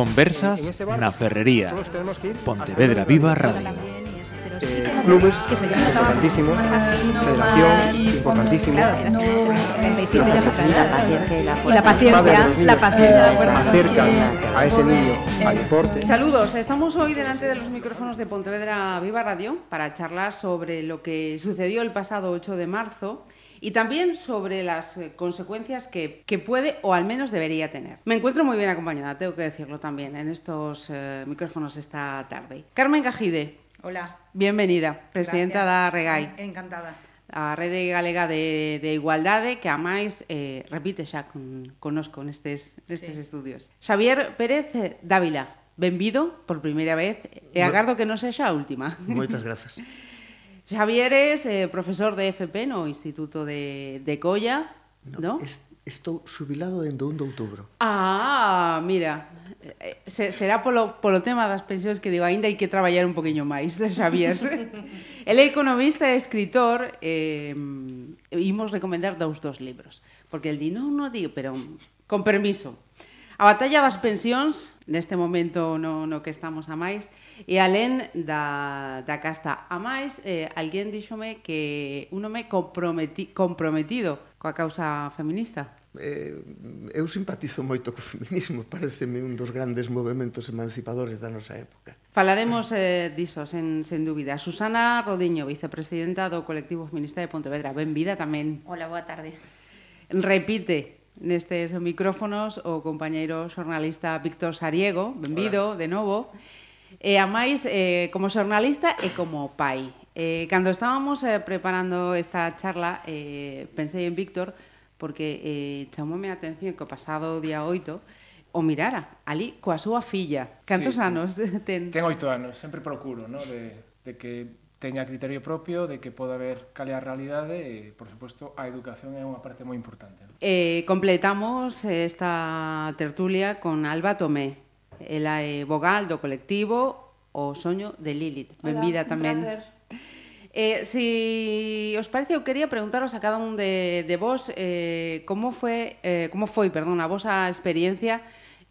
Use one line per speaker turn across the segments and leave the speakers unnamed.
Conversas na Ferrería. Pontevedra Viva Radio.
Eh, clubes importantísimos, federación importantísimo.
Claro, era 37 ya
La paciencia y la
Y la paciencia, la paciencia.
acercan a ese niño al deporte.
Saludos, estamos hoy delante de los micrófonos de Pontevedra Viva Radio para charlar sobre lo que sucedió el pasado 8 de marzo y también sobre las eh, consecuencias que, que, puede o al menos debería tener. Me encuentro muy bien acompañada, tengo que decirlo también, en estos eh, micrófonos esta tarde. Carmen Cajide.
Hola.
Bienvenida, presidenta da Regai.
Encantada.
A Rede Galega de, de Igualdade, que a máis eh, repite xa con, conosco nestes, nestes
sí.
estudios. Xavier Pérez eh, Dávila, benvido por primeira vez e agardo que non sexa a última.
Moitas grazas.
Xavier es eh, profesor de FP no Instituto de, de Colla, no? ¿no?
Es, estou subilado dentro un de outubro.
Ah, mira, eh, se, será polo, polo tema das pensións que digo, aínda hai que traballar un poquinho máis, eh, Xavier. El é economista e escritor, eh, imos recomendar dous dos libros, porque el di, non, non, digo, pero con permiso. A batalla das pensións, neste momento no, no que estamos a máis, E alén da, da casta a máis, eh, alguén díxome que un home comprometi, comprometido coa causa feminista.
Eh, eu simpatizo moito co feminismo, pareceme un dos grandes movimentos emancipadores da nosa época.
Falaremos eh, diso, sen, sen dúbida. Susana Rodiño, vicepresidenta do colectivo feminista de Pontevedra. Benvida tamén.
Hola, boa tarde.
Repite, nestes micrófonos o compañeiro xornalista Víctor Sariego, benvido Hola. de novo. Hola E a máis, eh, como xornalista e como pai. Eh, cando estábamos eh, preparando esta charla, eh, pensei en Víctor, porque eh, chamoume a atención que o pasado día 8 o mirara ali coa súa filla. Cantos
sí, sí.
anos ten?
Ten oito anos, sempre procuro, no? de, de que teña criterio propio, de que poda ver cal é a realidade e, por suposto, a educación é unha parte moi importante. No?
Eh, completamos eh, esta tertulia con Alba Tomé, Ela é vogal do colectivo O Soño de Lilith. Benvida tamén. Eh, si os parece, eu quería preguntaros a cada un de, de vos eh, como foi, eh, como foi perdón, a vosa experiencia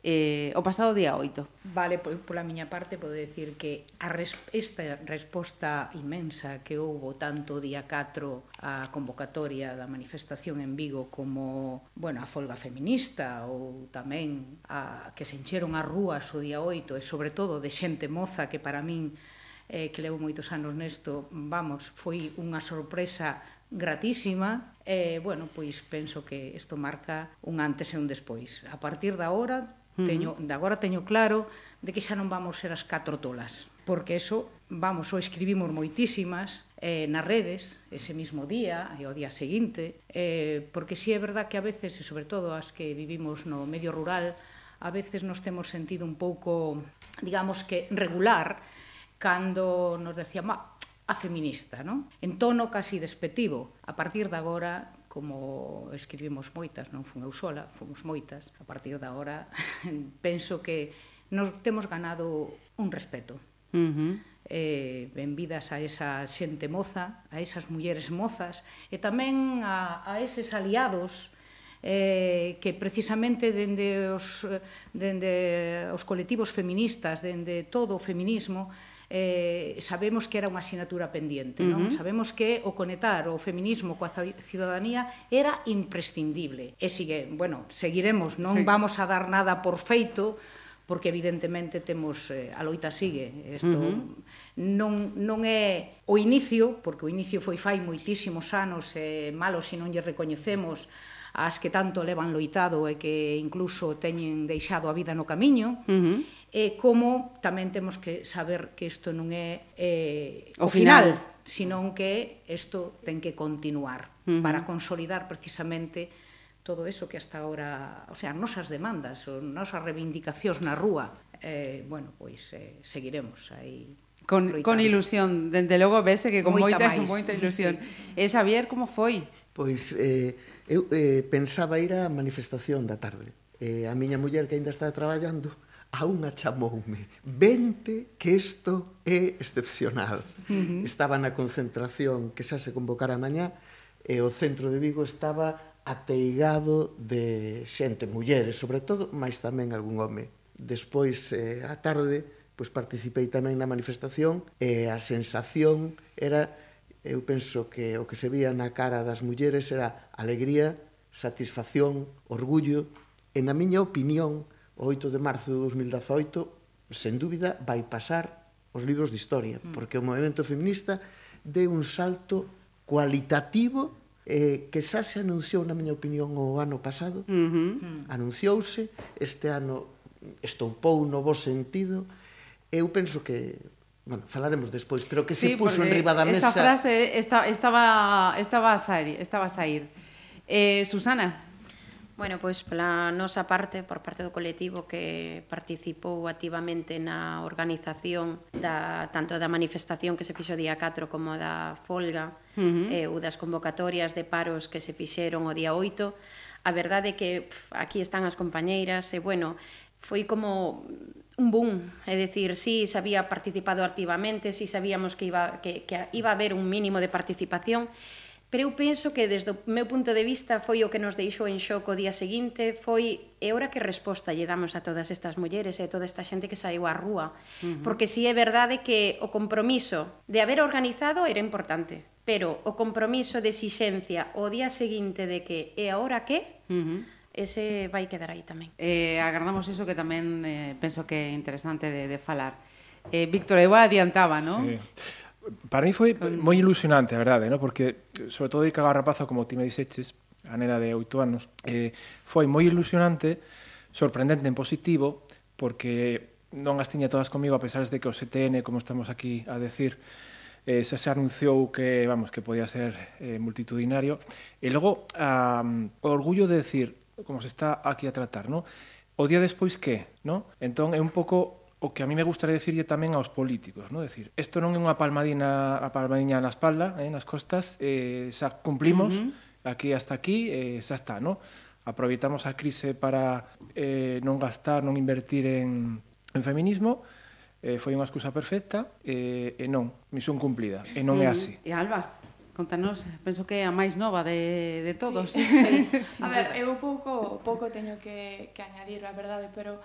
eh, o pasado día 8.
Vale, pola miña parte podo decir que a res, esta resposta imensa que houbo tanto o día 4 a convocatoria da manifestación en Vigo como, bueno, a folga feminista ou tamén a que se encheron as rúas o día 8 e sobre todo de xente moza que para min eh, que levo moitos anos nesto, vamos, foi unha sorpresa gratísima e, eh, bueno, pois penso que isto marca un antes e un despois. A partir da hora Teño, de agora teño claro de que xa non vamos ser as catro tolas, porque eso, vamos, o escribimos moitísimas eh, nas redes ese mismo día e o día seguinte, eh, porque si sí é verdad que a veces, e sobre todo as que vivimos no medio rural, a veces nos temos sentido un pouco, digamos que regular, cando nos decían, a feminista, non? En tono casi despectivo. A partir de agora como escribimos moitas, non fun eu sola, fomos moitas. A partir da hora penso que nos temos ganado un respeto.
Uh -huh.
eh, benvidas a esa xente moza, a esas mulleres mozas e tamén a, a eses aliados eh, que precisamente dende os, eh, dende os colectivos feministas, dende todo o feminismo, eh, sabemos que era unha asignatura pendiente, uh
-huh.
Sabemos que o conectar o feminismo coa ciudadanía era imprescindible. E sigue, bueno, seguiremos, non
sí.
vamos a dar nada por feito, porque evidentemente temos eh, a loita sigue, isto
uh -huh.
non non é o inicio, porque o inicio foi fai moitísimos anos, eh, malo se non lle recoñecemos as que tanto levan loitado e que incluso teñen deixado a vida no camiño,
uh -huh.
e como tamén temos que saber que isto non é eh,
o,
o final,
final,
senón que isto ten que continuar
uh -huh.
para consolidar precisamente todo eso que hasta agora, o sea, nosas demandas, nosas reivindicacións na rúa, eh, bueno, pois eh, seguiremos aí
con,
loitando.
con ilusión, dende logo vese que con
moita,
moita,
máis.
moita ilusión.
Sí.
E Xavier, como foi?
Pois eh, Eu eh, pensaba ir á manifestación da tarde. Eh, a miña muller que aínda está traballando, a unha chamoume, vente que isto é excepcional. Uh -huh. Estaba na concentración que xa se convocara mañá, e o centro de Vigo estaba ateigado de xente, mulleres sobre todo, mas tamén algún home. Despois, eh, a tarde, pois participei tamén na manifestación e a sensación era, eu penso que o que se vía na cara das mulleres era alegría, satisfacción, orgullo e, na miña opinión, o 8 de marzo de 2018, sen dúbida, vai pasar os libros de historia, mm. porque o movimento feminista de un salto cualitativo eh, que xa se anunciou, na miña opinión, o ano pasado. Uh -huh. Mm. Anunciouse, este ano estoupou no bo sentido. Eu penso que bueno, falaremos despois, pero que sí, se puso enriba da mesa.
Esta frase estaba estaba estaba a sair, estaba a sair. Eh, Susana,
Bueno, pois pola nosa parte, por parte do colectivo que participou activamente na organización da, tanto da manifestación que se fixo día 4 como da folga uh -huh. eh, ou das convocatorias de paros que se fixeron o día 8, a verdade é que pff, aquí están as compañeiras e, bueno, foi como un boom, é dicir, si sí, se había participado activamente, si sí, sabíamos que iba, que, que iba a haber un mínimo de participación, Pero eu penso que desde o meu punto de vista foi o que nos deixou en xoco o día seguinte, foi e ora que resposta lle damos a todas estas mulleres e a toda esta xente que saiu á rúa. Uh -huh. Porque si é verdade que o compromiso de haber organizado era importante, pero o compromiso de exixencia o día seguinte de que e agora que, uh -huh ese vai quedar aí tamén.
Eh, agardamos iso que tamén eh, penso que é interesante de, de falar. Eh, Víctor, eu adiantaba, non? Sí
para mí foi con... moi ilusionante, a verdade, ¿eh? no? porque sobre todo de cagar rapazo como ti me dixeches, a nena de 8 anos, eh, foi moi ilusionante, sorprendente en positivo, porque non as tiña todas comigo a pesar de que o CTN, como estamos aquí a decir, eh, xa se anunciou que, vamos, que podía ser eh, multitudinario. E logo, um, o orgullo de decir, como se está aquí a tratar, no? o día despois que, no? Entón é un pouco o que a mí me gustaría decirlle tamén aos políticos, ¿no? Decir, isto non é unha palmadina a palmadinha na espalda, eh, nas costas, eh, xa cumplimos, uh -huh. aquí hasta aquí, eh, xa está, ¿no? Aproveitamos a crise para eh, non gastar, non invertir en, en feminismo, eh, foi unha excusa perfecta, eh, e non, misión cumplida, e non é mm, así.
E Alba, contanos, penso que é a máis nova de, de todos.
Sí, sí. a ver, eu pouco, pouco teño que, que añadir, a verdade, pero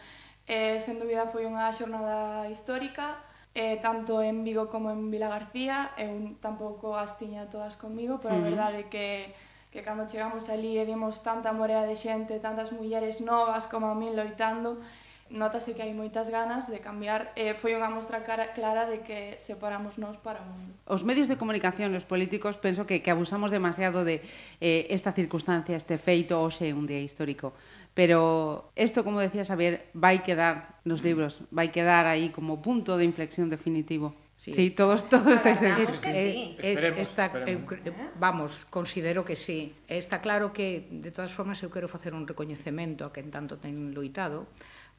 Eh, sen dúbida foi unha xornada histórica, eh, tanto en Vigo como en Vila García, eu tampouco as tiña todas comigo, pero uh -huh. a verdade que que cando chegamos ali e vimos tanta morea de xente, tantas mulleres novas como a min loitando, notase que hai moitas ganas de cambiar. Eh, foi unha mostra cara, clara de que separamos nós para o mundo.
Os medios de comunicación, os políticos, penso que, que abusamos demasiado de eh, esta circunstancia, este feito, hoxe un día histórico Pero esto, como decía Xavier, vai quedar nos libros, vai quedar aí como punto de inflexión definitivo. Sí, sí todos todos estáis
de es, que eh, sí. es, esperemos, está, eh, esperemos. Eh, vamos, considero que sí. Está claro que de todas formas eu quero facer un recoñecemento a quen tanto ten loitado,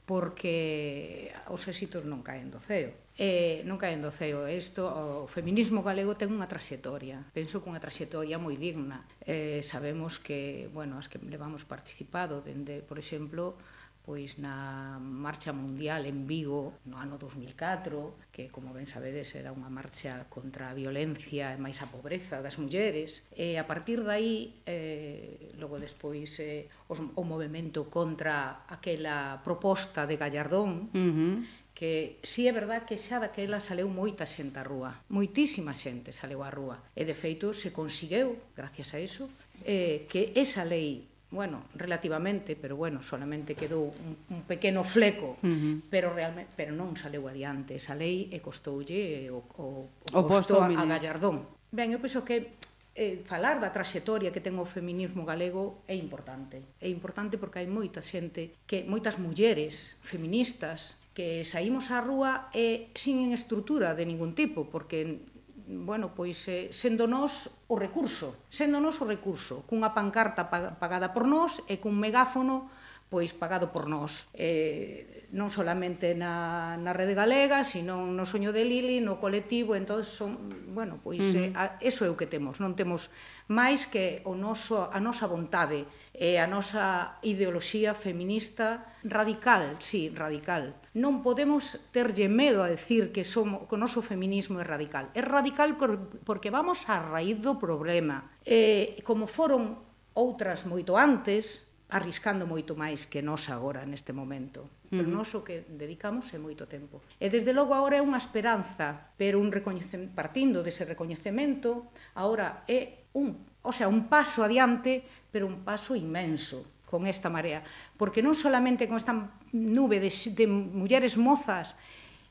porque os éxitos non caen do ceo. E non caen do ceo, isto, o feminismo galego ten unha traxectoria, penso que unha traxectoria moi digna. Eh, sabemos que, bueno, as que levamos participado, dende, por exemplo, pois na marcha mundial en Vigo no ano 2004, que como ben sabedes era unha marcha contra a violencia e máis a pobreza das mulleres, e a partir dai eh logo despois eh, os, o movemento contra aquela proposta de Gallardón, uh -huh que si é verdad que xa daquela saleu moita xente á rúa, moitísima xente saleu á rúa, e de feito se consigueu, gracias a iso, eh, que esa lei bueno, relativamente, pero bueno, solamente quedou un, un pequeno fleco, uh -huh. pero realmente pero non saleu adiante esa lei e costoulle o, o, o, o posto a, a Gallardón. Ben, eu penso que eh, falar da traxectoria que ten o feminismo galego é importante. É importante porque hai moita xente, que moitas mulleres feministas que saímos á rúa e sin estrutura de ningún tipo, porque bueno, pois eh, sendo nós o recurso, sendo nós o recurso, cunha pancarta pagada por nós e cun megáfono pois pagado por nós. Eh, non solamente na, na Rede Galega, sino no Soño de Lili, no colectivo, entón son, bueno, pois uh -huh. eh, a, eso é o que temos, non temos máis que o noso, a nosa vontade, e a nosa ideoloxía feminista radical, sí, radical. Non podemos terlle medo a decir que somos, que o noso feminismo é radical. É radical por, porque vamos á raíz do problema. Eh, como foron outras moito antes, arriscando moito máis que nós agora neste momento. Pero uh -huh. nós o que dedicamos é moito tempo. E desde logo agora é unha esperanza, pero un recoñecemento, partindo dese recoñecemento, agora é un o sea, un paso adiante, pero un paso inmenso con esta marea, porque non solamente con esta nube de, de mulleres mozas,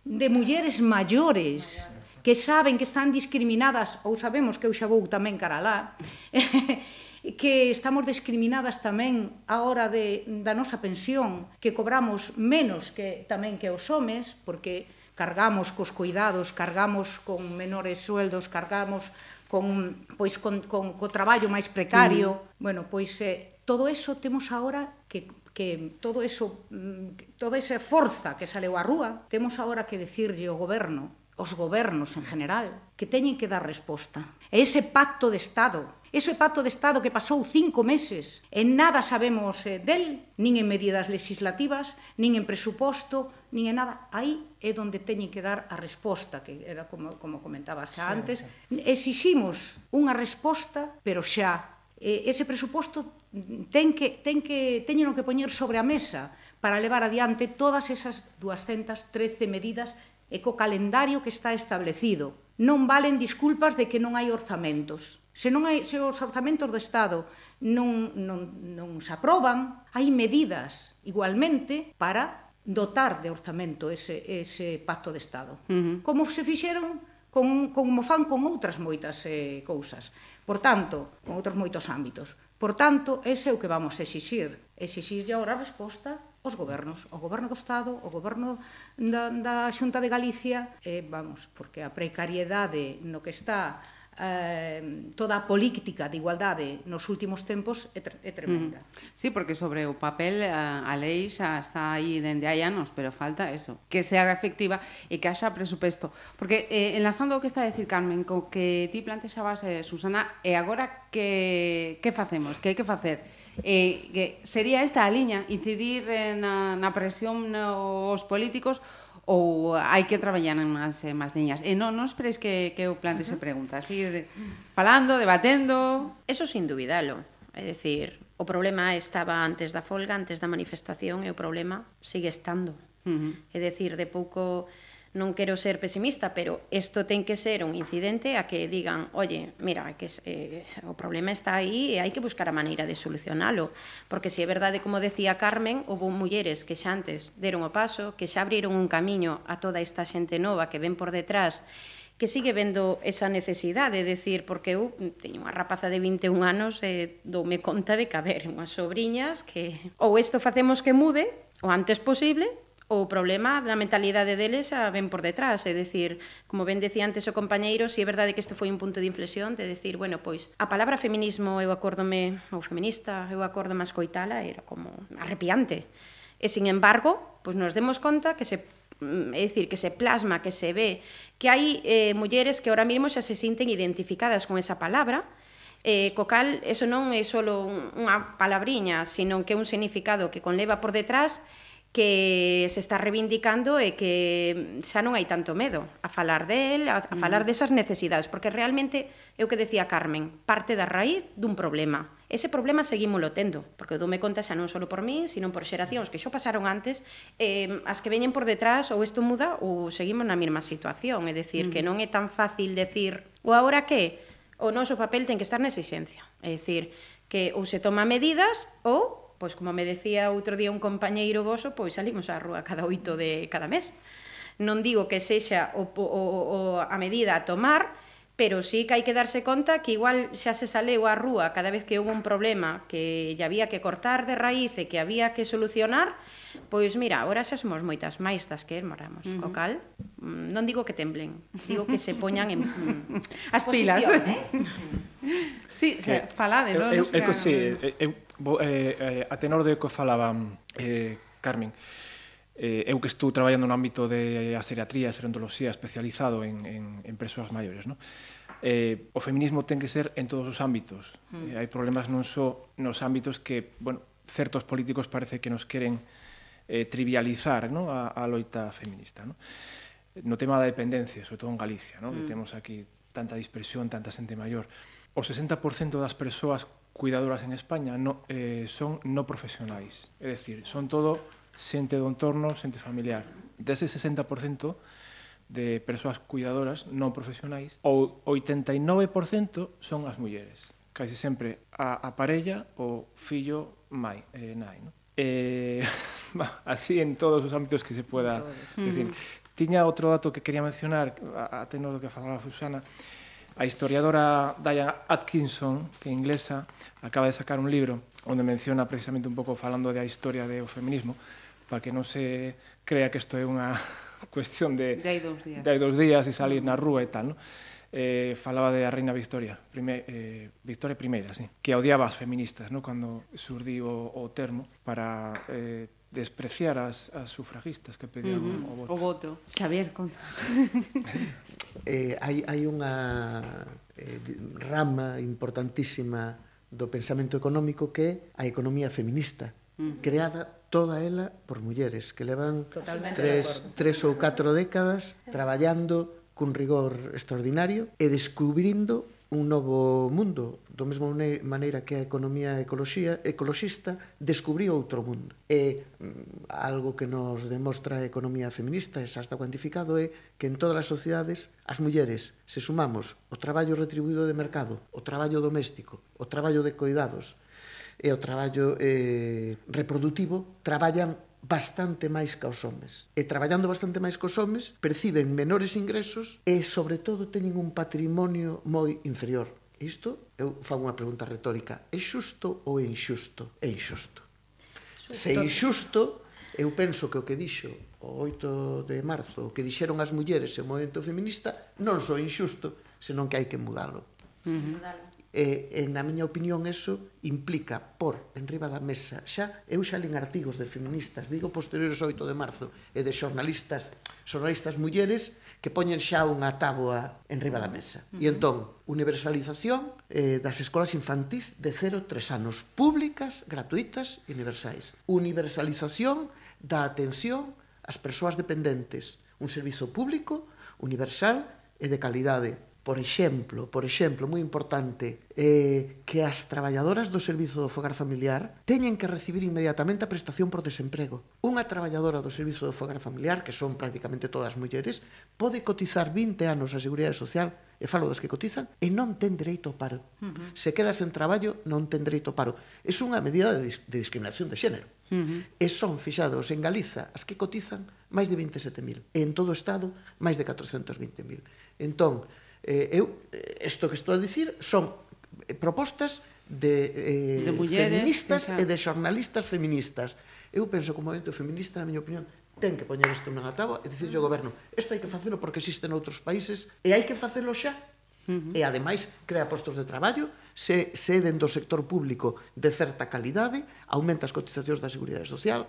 de mulleres maiores, que saben que están discriminadas, ou sabemos que eu xa vou tamén cara lá, que estamos discriminadas tamén a hora de, da nosa pensión, que cobramos menos que tamén que os homes, porque cargamos cos cuidados, cargamos con menores sueldos, cargamos con pois con, con co traballo máis precario, mm. bueno, pois eh, todo eso temos agora que que todo eso mm, toda esa forza que saleu á rúa, temos agora que decirlle ao goberno os gobernos en general, que teñen que dar resposta. E ese pacto de Estado, ese pacto de Estado que pasou cinco meses, en nada sabemos eh, del, nin en medidas legislativas, nin en presuposto, nin en nada. Aí é onde teñen que dar a resposta, que era como, como comentaba xa antes. Exiximos unha resposta, pero xa eh, ese presuposto ten que, ten que, teñen que poñer sobre a mesa para levar adiante todas esas 213 medidas e co calendario que está establecido. Non valen disculpas de que non hai orzamentos. Se, non hai, se os orzamentos do Estado non, non, non se aproban, hai medidas igualmente para dotar de orzamento ese, ese pacto de Estado. Uh -huh. Como se fixeron con, como fan con outras moitas eh, cousas. Por tanto, con outros moitos ámbitos. Por tanto, ese é o que vamos exixir. Exixirlle agora a resposta os gobernos, o goberno do Estado, o goberno da, da Xunta de Galicia, eh, vamos, porque a precariedade no que está eh, toda a política de igualdade nos últimos tempos é, tre é tremenda.
Mm. Sí, porque sobre o papel a, a lei xa está aí dende hai anos, pero falta eso, que se haga efectiva e que haxa presupuesto. Porque eh, enlazando o que está a decir Carmen, co que ti plantexabas, eh, Susana, e agora que, que facemos, que hai que facer? Eh, que sería esta a liña, incidir eh, na, na presión aos políticos ou hai que traballar en máis, en máis liñas. E non, non esperes que, que eu plante uh -huh. así, de, falando, debatendo...
Eso sin dubidalo. É dicir, o problema estaba antes da folga, antes da manifestación, e o problema sigue estando. Uh -huh. É dicir, de pouco non quero ser pesimista, pero isto ten que ser un incidente a que digan, oye, mira, que eh, o problema está aí e hai que buscar a maneira de solucionalo, porque se é verdade, como decía Carmen, houve mulleres que xa antes deron o paso, que xa abriron un camiño a toda esta xente nova que ven por detrás que sigue vendo esa necesidade, de decir, porque eu teño unha rapaza de 21 anos e doume conta de que haber unhas sobrinhas que ou isto facemos que mude o antes posible o problema da mentalidade deles a ven por detrás, é dicir, como ben decía antes o compañeiro, si é verdade que isto foi un punto de inflexión de decir, bueno, pois a palabra feminismo eu acórdome, ou feminista, eu acórdome a escoitala, era como arrepiante. E sin embargo, pois nos demos conta que se mm, é dicir, que se plasma, que se ve, que hai eh, mulleres que ahora mismo xa se sinten identificadas con esa palabra, eh, co cal, eso non é só unha palabriña, sino que é un significado que conleva por detrás que se está reivindicando e que xa non hai tanto medo a falar del, a, a falar mm. desas necesidades, porque realmente é o que decía Carmen, parte da raíz dun problema. Ese problema seguímolo tendo, porque eu dome conta xa non só por mí, sino por xeracións que xo pasaron antes, eh, as que veñen por detrás ou isto muda ou seguimos na mesma situación, é dicir, mm. que non é tan fácil decir o agora que o noso papel ten que estar na exigencia, é dicir, que ou se toma medidas ou pois como me decía outro día un compañeiro voso, pois salimos á rúa cada oito de cada mes. Non digo que sexa o, o, o, a medida a tomar, pero sí que hai que darse conta que igual xa se saleu á rúa cada vez que houve un problema que lle había que cortar de raíz e que había que solucionar, pois mira, agora xa somos moitas máis das que moramos, uh -huh. co cal mm, non digo que temblen, digo que se poñan en
mm, as posición, pilas. Eh? Sí, que, falade, non?
Eu, eu, eu, que, sí, eu, bo, eh, eh, a tenor de que falaba eh, Carmen, eh, eu que estou traballando no ámbito de a seriatría, a serendoloxía, especializado en, en, en persoas maiores, no? eh, o feminismo ten que ser en todos os ámbitos. Mm. Eh, hai problemas non só nos ámbitos que, bueno, certos políticos parece que nos queren eh, trivializar ¿no? a, a loita feminista. ¿no? no tema da dependencia, sobre todo en Galicia, ¿no? mm. que temos aquí tanta dispersión, tanta xente maior. O 60% das persoas cuidadoras en España no, eh, son no profesionais. É dicir, son todo xente do entorno, xente familiar. Dese 60% de persoas cuidadoras non profesionais, ou 89% son as mulleres. Casi sempre a, a parella, o fillo, mai, eh, nai. No? Eh, bah, así en todos os ámbitos que se pueda decir. Mm. Tiña outro dato que quería mencionar, a, a tenor do que falaba Susana, A historiadora Diane Atkinson, que é inglesa, acaba de sacar un libro onde menciona precisamente un pouco falando da historia do feminismo, para que non se crea que isto é unha cuestión de...
De hai dous días.
De hai dous días e salir na rúa e tal, non? eh, falaba de a reina Victoria, prime, eh, Victoria I, sí, que odiaba as feministas, no? cando surdiu o, o termo para eh, despreciar as, as sufragistas que pedían uh -huh. o voto.
O voto. Xavier, con...
eh, hai, hai unha eh, rama importantísima do pensamento económico que é a economía feminista, uh -huh. creada toda ela por mulleres que levan Totalmente tres, tres ou catro décadas traballando cun rigor extraordinario e descubrindo un novo mundo, do mesmo maneira que a economía ecoloxía, ecoloxista descubriu outro mundo. E mm, algo que nos demostra a economía feminista, e xa está cuantificado, é que en todas as sociedades as mulleres, se sumamos o traballo retribuído de mercado, o traballo doméstico, o traballo de coidados e o traballo eh, reproductivo, traballan bastante máis que os homes. E traballando bastante máis que os homes, perciben menores ingresos e, sobre todo, teñen un patrimonio moi inferior. Isto, eu fago unha pregunta retórica, é xusto ou é inxusto? É inxusto. Xusto. Se inxusto, eu penso que o que dixo o 8 de marzo, o que dixeron as mulleres e o movimento feminista, non só inxusto, senón que hai que mudalo. Uh -huh. Eh, e, e na miña opinión eso implica por enriba da mesa xa eu xa lin artigos de feministas digo posteriores 8 de marzo e de xornalistas xornalistas mulleres que poñen xa unha táboa enriba da mesa. Uh -huh. e entón universalización eh, das escolas infantís de 0 3 anos públicas, gratuitas e universais. Universalización da atención ás persoas dependentes un servizo público universal e de calidade por exemplo, por exemplo, moi importante, eh, que as traballadoras do Servizo do Fogar Familiar teñen que recibir inmediatamente a prestación por desemprego. Unha traballadora do Servizo do Fogar Familiar, que son prácticamente todas mulleres, pode cotizar 20 anos a Seguridade Social, e falo das que cotizan, e non ten dereito ao paro. Uh -huh. Se queda sen traballo, non ten dereito ao paro. É unha medida de, dis de discriminación de xénero. Uh -huh. E son fixados en Galiza as que cotizan máis de 27.000, e en todo o Estado máis de 420.000. Entón, eh, eu eh, isto que estou a dicir son eh, propostas de, eh, de mulleres, feministas e de xornalistas feministas. Eu penso que o movimento feminista, na miña opinión, ten que poñer isto na táboa e dicirle ao mm. goberno isto hai que facelo porque existen outros países e hai que facelo xa Uh -huh. E ademais crea postos de traballo, se se dentro do sector público de certa calidade, aumenta as cotizacións da Seguridade Social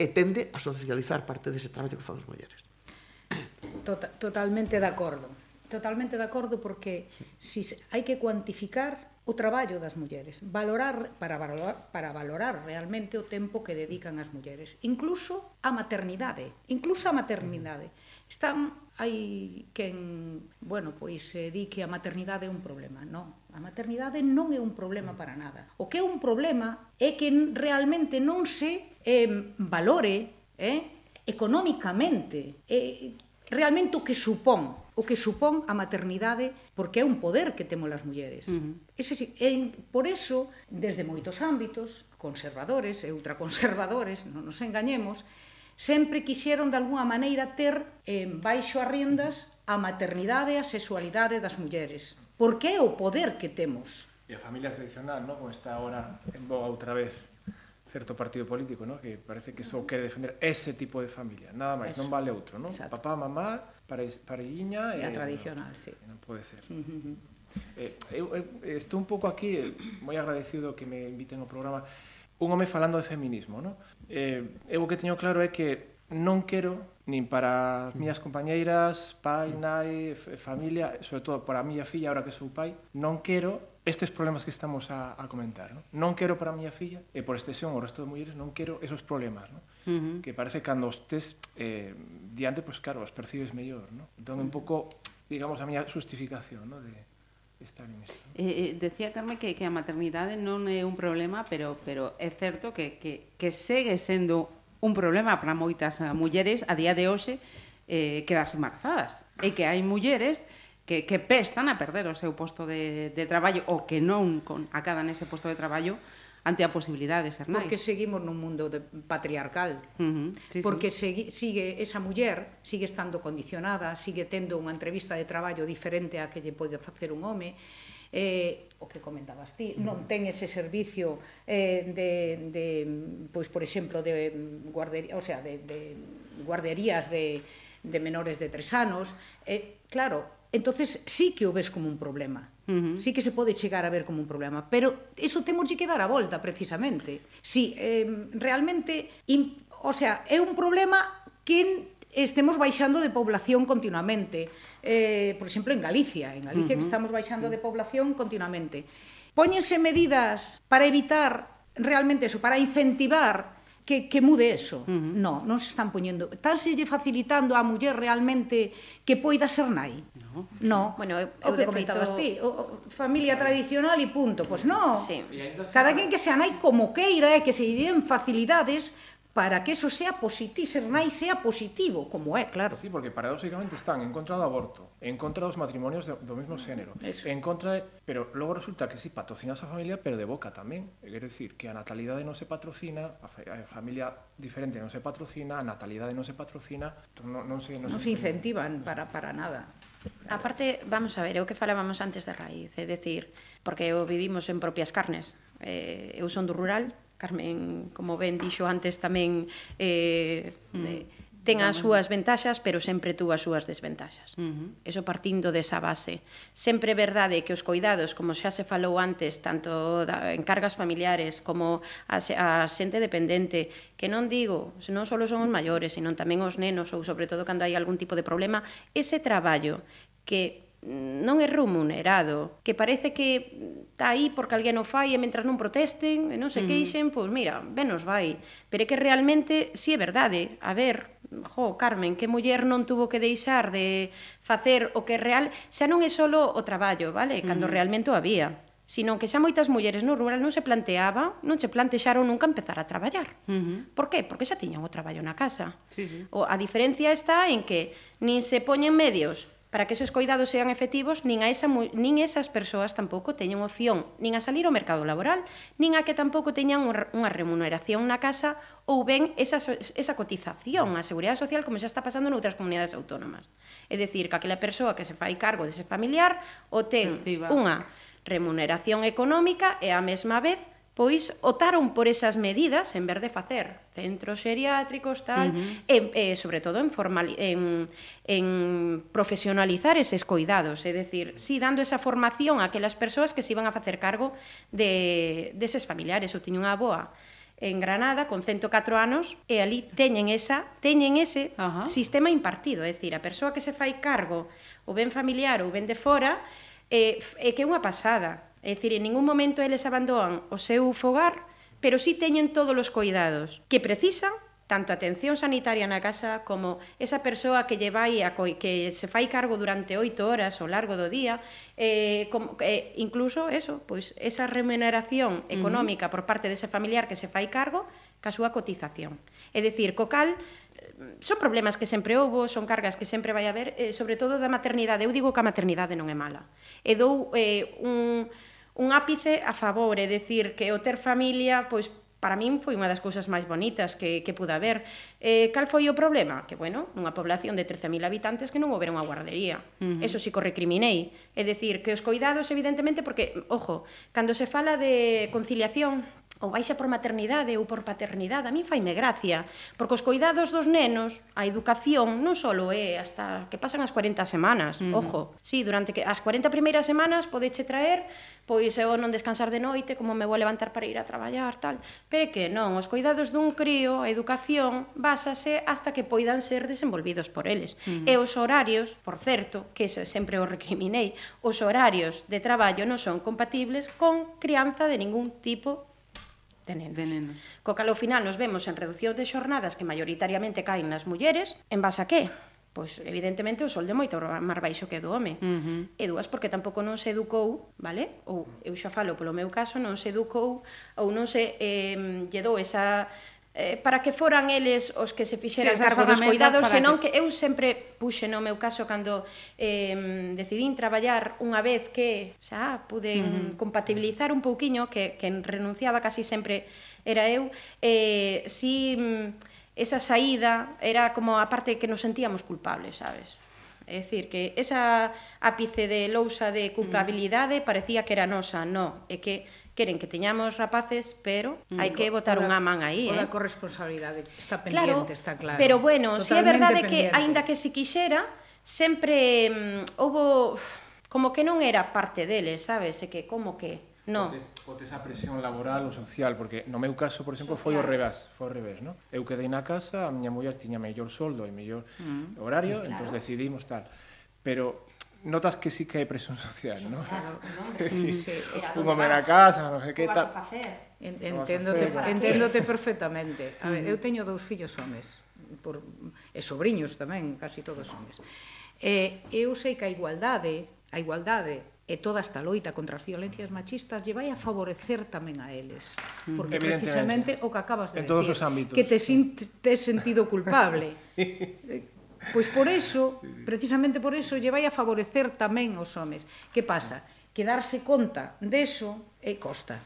e tende a socializar parte dese traballo que fan as mulleres.
Total, totalmente de acordo totalmente de acordo porque si hai que cuantificar o traballo das mulleres, valorar para valorar para valorar realmente o tempo que dedican as mulleres, incluso a maternidade, incluso a maternidade. Están hai quen, bueno, pois se di que a maternidade é un problema, non. A maternidade non é un problema para nada. O que é un problema é que realmente non se eh, valore, eh, economicamente, eh, realmente o que supón o que supón a maternidade porque é un poder que temos as mulleres. Uh -huh. Ese, en, por eso, desde moitos ámbitos, conservadores e ultraconservadores, non nos engañemos, sempre quixeron de alguna maneira ter en baixo as riendas a maternidade e a sexualidade das mulleres. Porque é o poder que temos.
E a familia tradicional, non? como está agora en boga outra vez, certo partido político, ¿no? que parece que só quere defender ese tipo de familia, nada máis, non vale outro, ¿no?
Exacto.
papá, mamá, parelliña
é a eh, tradicional, si. sí.
Non pode ser. Uh -huh. eh, eu, eu estou un pouco aquí eh, moi agradecido que me inviten ao programa un home falando de feminismo, non? Eh, eu o que teño claro é que non quero nin para as miñas compañeiras, pai, nai, familia, sobre todo para a miña filla, ahora que sou pai, non quero estes problemas que estamos a, a comentar. Non? non quero para a miña filla, e por extensión o resto de mulleres, non quero esos problemas. Non? Uh -huh. Que parece cando estés eh, diante, pois pues, claro, os percibes mellor, ¿no? Entón, un pouco, digamos, a miña justificación, ¿no? De, estar en isto.
Eh, eh, decía Carmen que, que a maternidade non é un problema, pero, pero é certo que, que, que segue sendo un problema para moitas mulleres a día de hoxe eh, quedarse embarazadas. E que hai mulleres que, que pestan a perder o seu posto de, de traballo ou que non con, acadan ese posto de traballo ante a posibilidade de ser nais.
Porque seguimos nun mundo de patriarcal.
Uh -huh. sí,
porque
sí.
Segui, sigue esa muller sigue estando condicionada, sigue tendo unha entrevista de traballo diferente a que lle pode facer un home. Eh, o que comentabas ti, non ten ese servicio eh, de, de pois, por exemplo, de guardería, o sea, de, de guarderías de, de menores de tres anos. Eh, claro, entonces sí que o ves como un problema Uh -huh. Sí que se pode chegar a ver como un problema, pero eso temos que dar a volta precisamente. Si eh, realmente, in, o sea, é un problema que estemos baixando de población continuamente. Eh, por exemplo, en Galicia, en Galicia uh -huh. que estamos baixando de población continuamente. Póñense medidas para evitar realmente eso, para incentivar que, que mude eso. Uh -huh. No, non se están poñendo. Tan se lle facilitando a muller realmente que poida ser nai. No. no.
Bueno, eu, eu
o que comentabas feito... ti, o, o, familia claro. tradicional e punto. Pois pues non.
Sí.
Cada quen que sea nai como queira e que se lle den facilidades para que eso sea positivo, ser nai sea positivo, como é, claro.
Sí, porque paradóxicamente están en contra do aborto, en contra dos matrimonios de, do mesmo xénero, eso. en contra de, pero logo resulta que si sí, patrocinas a familia, pero de boca tamén. Quer decir, que a natalidade non se patrocina, a, a familia diferente non se patrocina, a natalidade non se patrocina, entón non, non se...
Non, non se, se incentivan para, para nada.
Aparte, vamos a ver, eu que falábamos antes de raíz, é decir, porque o vivimos en propias carnes, eh, eu son do rural, Carmen, como ben dixo antes tamén eh, mm. eh, ten as súas ventaxas, pero sempre tú as súas desventaxas. Uh -huh. Eso partindo desa base. Sempre é verdade que os coidados, como xa se falou antes, tanto da, en cargas familiares como a, a xente dependente, que non digo, non só son os maiores, senón tamén os nenos, ou sobre todo cando hai algún tipo de problema, ese traballo que non é remunerado, que parece que está aí porque alguén o fai e mentras non protesten e non se mm. queixen, pois mira, ben nos vai. Pero é que realmente, si é verdade, a ver, jo, Carmen, que muller non tuvo que deixar de facer o que real, xa non é solo o traballo, vale? Cando mm. realmente o había sino que xa moitas mulleres no rural non se planteaba, non se plantexaron nunca empezar a traballar. Uh -huh. Por qué? Porque xa tiñan o traballo na casa. Sí, sí. O, a diferencia está en que nin se poñen medios para que eses coidados sean efectivos, nin, a esa, nin esas persoas tampouco teñen opción nin a salir ao mercado laboral, nin a que tampouco teñan unha remuneración na casa ou ben esa, esa cotización á Seguridade Social como xa está pasando noutras comunidades autónomas. É dicir, que aquela persoa que se fai cargo dese familiar o ten Perciba. unha remuneración económica e a mesma vez pois optaron por esas medidas en vez de facer centros xeriátricos tal, uh -huh. e, e sobre todo en formal en en profesionalizar eses coidados, é dicir, si sí, dando esa formación a aquelas persoas que se iban a facer cargo de deses familiares, eu tiña unha boa en Granada con 104 anos e ali teñen esa, teñen ese uh -huh. sistema impartido, é dicir, a persoa que se fai cargo, o ben familiar ou ben de fora, é, eh, é que é unha pasada, É dicir, en ningún momento eles abandonan o seu fogar, pero sí teñen todos os cuidados que precisan tanto atención sanitaria na casa como esa persoa que lle vai a coi, que se fai cargo durante oito horas ao largo do día, eh, como, eh, incluso eso, pois esa remuneración económica uh -huh. por parte dese familiar que se fai cargo ca súa cotización. É dicir, co cal eh, son problemas que sempre houbo, son cargas que sempre vai haber, eh, sobre todo da maternidade. Eu digo que a maternidade non é mala. E dou eh, un un ápice a favor, é dicir, que o ter familia, pois para min foi unha das cousas máis bonitas que, que pude haber. Eh, cal foi o problema? Que, bueno, nunha población de 13.000 habitantes que non houbera unha guardería. Uh -huh. Eso sí que recriminei. É dicir, que os coidados, evidentemente, porque, ojo, cando se fala de conciliación, ou baixa por maternidade ou por paternidade, a mí faime gracia, porque os cuidados dos nenos, a educación non só é hasta que pasan as 40 semanas, mm. ojo. Si, sí, durante que as 40 primeiras semanas podeche traer pois eu non descansar de noite, como me vou levantar para ir a traballar, tal. Pero que non, os cuidados dun crío, a educación, básase hasta que poidan ser desenvolvidos por eles. Uh -huh. E os horarios, por certo, que sempre o recriminei, os horarios de traballo non son compatibles con crianza de ningún tipo de nenos. De nenos. Co cal ao final nos vemos en reducción de xornadas que maioritariamente caen nas mulleres, en base a que? pois evidentemente o sol de moito máis baixo que do home. Uh -huh. E dúas porque tampouco non se educou, vale? Ou eu xa falo polo meu caso, non se educou ou non se eh, lle dou esa eh, para que foran eles os que se fixeran sí, cargo dos cuidados, senón que... que eu sempre puxe no meu caso cando eh, decidín traballar unha vez que xa pude uh -huh. compatibilizar un pouquiño que, que renunciaba casi sempre era eu, eh, si esa saída era como a parte que nos sentíamos culpables, sabes? É dicir, que esa ápice de lousa de culpabilidade parecía que era nosa, no, é que queren que teñamos rapaces, pero mm, hai que botar unha man aí,
eh.
A
corresponsabilidade está pendiente, claro, está claro.
Pero bueno, si é verdade pendiente. que aínda que se quixera, sempre mm, houbo como que non era parte deles, sabes? E que como que No.
Potes, potes a presión laboral ou social, porque no meu caso, por exemplo, foi o revés, foi o revés, no? Eu quedei na casa, a miña muller tiña mellor soldo e mellor mm. horario, claro. entón decidimos tal. Pero notas que sí que hai presión social, ¿no? Claro, ¿no? É dicir, sí. a casa, non sei que tal.
Enténdote, enténdote perfectamente. A ver, eu teño dous fillos homes, por, e sobrinhos tamén, casi todos homes. E eu sei que a igualdade, a igualdade e toda esta loita contra as violencias machistas lle vai a favorecer tamén a eles. Mm. Porque precisamente o que acabas de
en decir, todos os ámbitos.
que te, sí. te sentido culpable. sí. Pois por eso, precisamente por eso, lle vai a favorecer tamén aos homes. Que pasa? Que darse conta deso e costa.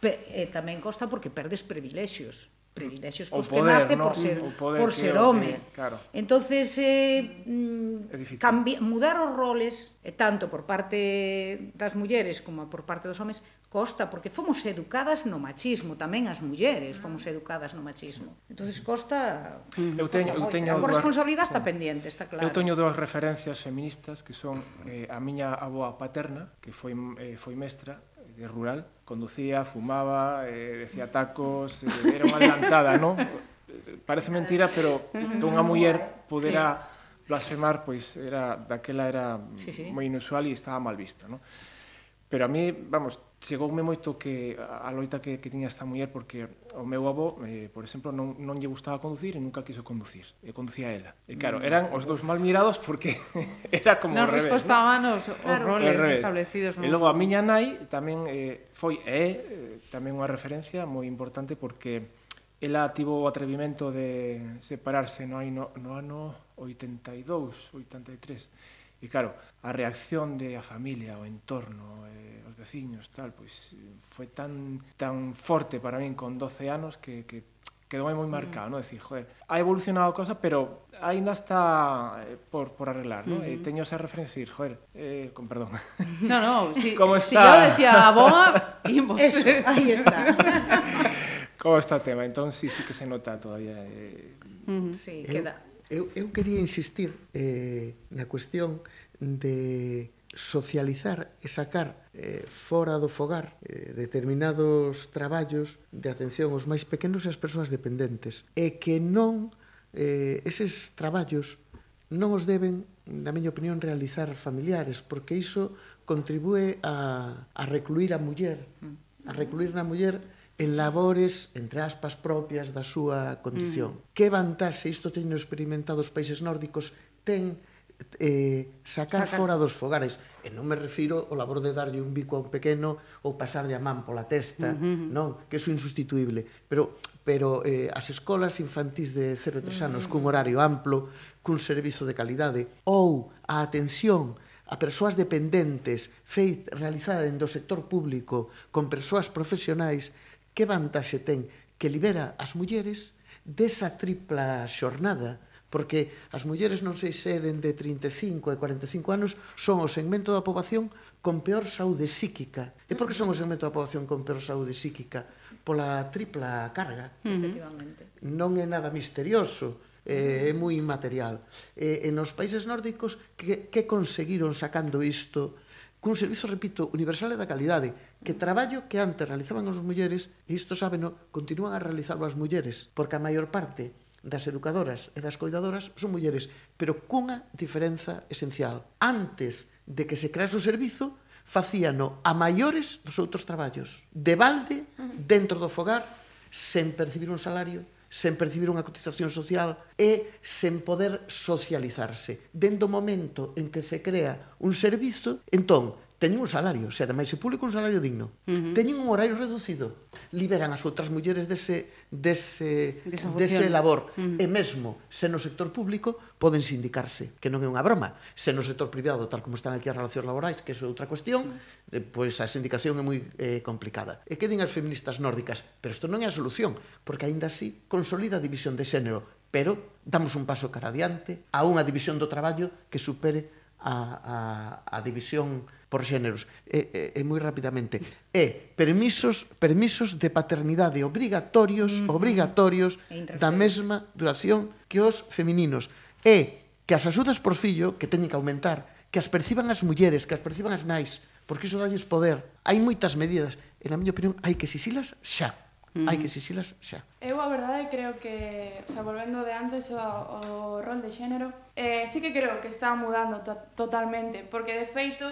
Pe, e tamén costa porque perdes privilexios privilexios cos que nace no? por ser por ser home. Que, claro. Entonces eh mm, cambi, mudar os roles e tanto por parte das mulleres como por parte dos homes costa porque fomos educadas no machismo, tamén as mulleres fomos ah. educadas no machismo. Entonces costa
Eu teño eu teño
a corresponsabilidade está pendiente, está claro.
Eu teño dúas referencias feministas que son eh, a miña avoa paterna, que foi eh, foi mestra Eh, rural, conducía, fumaba, eh, decía tacos, eh, era unha adelantada, non? Parece mentira, pero que unha muller pudera sí. blasfemar, pois era daquela era sí, sí. moi inusual e estaba mal visto, non? Pero a mí, vamos, chegoume moito que a loita que, que tiña esta muller porque o meu avó, eh, por exemplo, non, non lle gustaba conducir e nunca quiso conducir. E conducía ela. E claro, mm. eran os dous mal mirados porque era como
non
revés.
Non respostaban os, claro, os roles revés. establecidos.
Non? E logo a miña nai tamén eh, foi é eh, tamén unha referencia moi importante porque ela tivo o atrevimento de separarse no, no, no ano 82, 83 E claro, a reacción de a familia, o entorno, eh, os veciños, tal, pois foi tan tan forte para min con 12 anos que, que quedou moi mm. marcado, mm. no? Decir, joder, ha evolucionado a cosa, pero aínda está eh, por, por arreglar, ¿no? Uh -huh. E mm-hmm. teño esa referencia, decir, joder, eh, con perdón.
No, no, si,
¿Cómo
está? si yo decía a boa,
imos. Eso, ahí está.
Como está o tema? Entón, sí, sí que se nota todavía. Eh,
uh -huh. Sí, eh, queda
eu, eu quería insistir eh, na cuestión de socializar e sacar eh, fora do fogar eh, determinados traballos de atención aos máis pequenos e ás persoas dependentes e que non eh, eses traballos non os deben na miña opinión realizar familiares porque iso contribúe a, a recluir a muller a recluir na muller en labores, entre aspas, propias da súa condición. Mm. Que vantaxe, isto teño experimentado os países nórdicos, ten eh, sacar Saca... fora dos fogares. E non me refiro ao labor de darlle un bico a un pequeno ou pasarlle a man pola testa, uh -huh. non, que iso é insustituible. Pero pero eh, as escolas infantís de 0 a 3 anos uh -huh. cun horario amplo, cun servizo de calidade, ou a atención a persoas dependentes feit, realizada en do sector público con persoas profesionais que vantaxe ten que libera as mulleres desa tripla xornada porque as mulleres non sei se dende 35 e 45 anos son o segmento da poboación con peor saúde psíquica. E por que son o segmento da poboación con peor saúde psíquica? Pola tripla carga.
Efectivamente.
Non é nada misterioso, é, é moi inmaterial. E, e nos países nórdicos que, que conseguiron sacando isto cun servizo, repito, universal e da calidade, que traballo que antes realizaban as mulleres, e isto sábeno, continúan a realizarlo as mulleres, porque a maior parte das educadoras e das cuidadoras son mulleres, pero cunha diferenza esencial. Antes de que se crease o servizo, facíano a maiores dos outros traballos, de balde, dentro do fogar, sen percibir un salario, sen percibir unha cotización social e sen poder socializarse. Dendo o momento en que se crea un servizo, entón, teñen un salario, se ademais se publica un salario digno, uh -huh. teñen un horario reducido, liberan as outras mulleres dese, dese, dese labor. Uh -huh. E mesmo, se no sector público, poden sindicarse, que non é unha broma. Se no sector privado, tal como están aquí as relacións laborais, que é outra cuestión, uh eh, -huh. pois a sindicación é moi eh, complicada. E que din as feministas nórdicas, pero isto non é a solución, porque aínda así consolida a división de xénero, pero damos un paso cara adiante a unha división do traballo que supere a, a, a división por xéneros, e, e, e moi rapidamente, é permisos permisos de paternidade obrigatorios, mm -hmm. obrigatorios da mesma duración que os femininos. e que as axudas por fillo que teñen que aumentar, que as perciban as mulleres, que as perciban as nais, porque iso dalles poder. Hai moitas medidas, e na miña opinión hai que sisilas xa. Mm. Hai que sisilas xa.
Eu a verdade creo que, o sea, volvendo de antes ao, ao rol de xénero, eh, sí que creo que está mudando to totalmente, porque de feito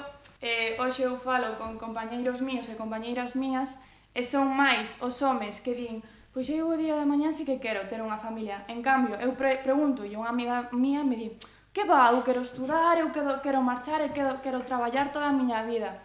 eh, hoxe eu falo con compañeiros míos e compañeiras mías e son máis os homes que din pois eu o día de mañá sí que quero ter unha familia. En cambio, eu pre pregunto e unha amiga mía me di que va, eu quero estudar, eu quero, quero marchar, e quero, quero traballar toda a miña vida.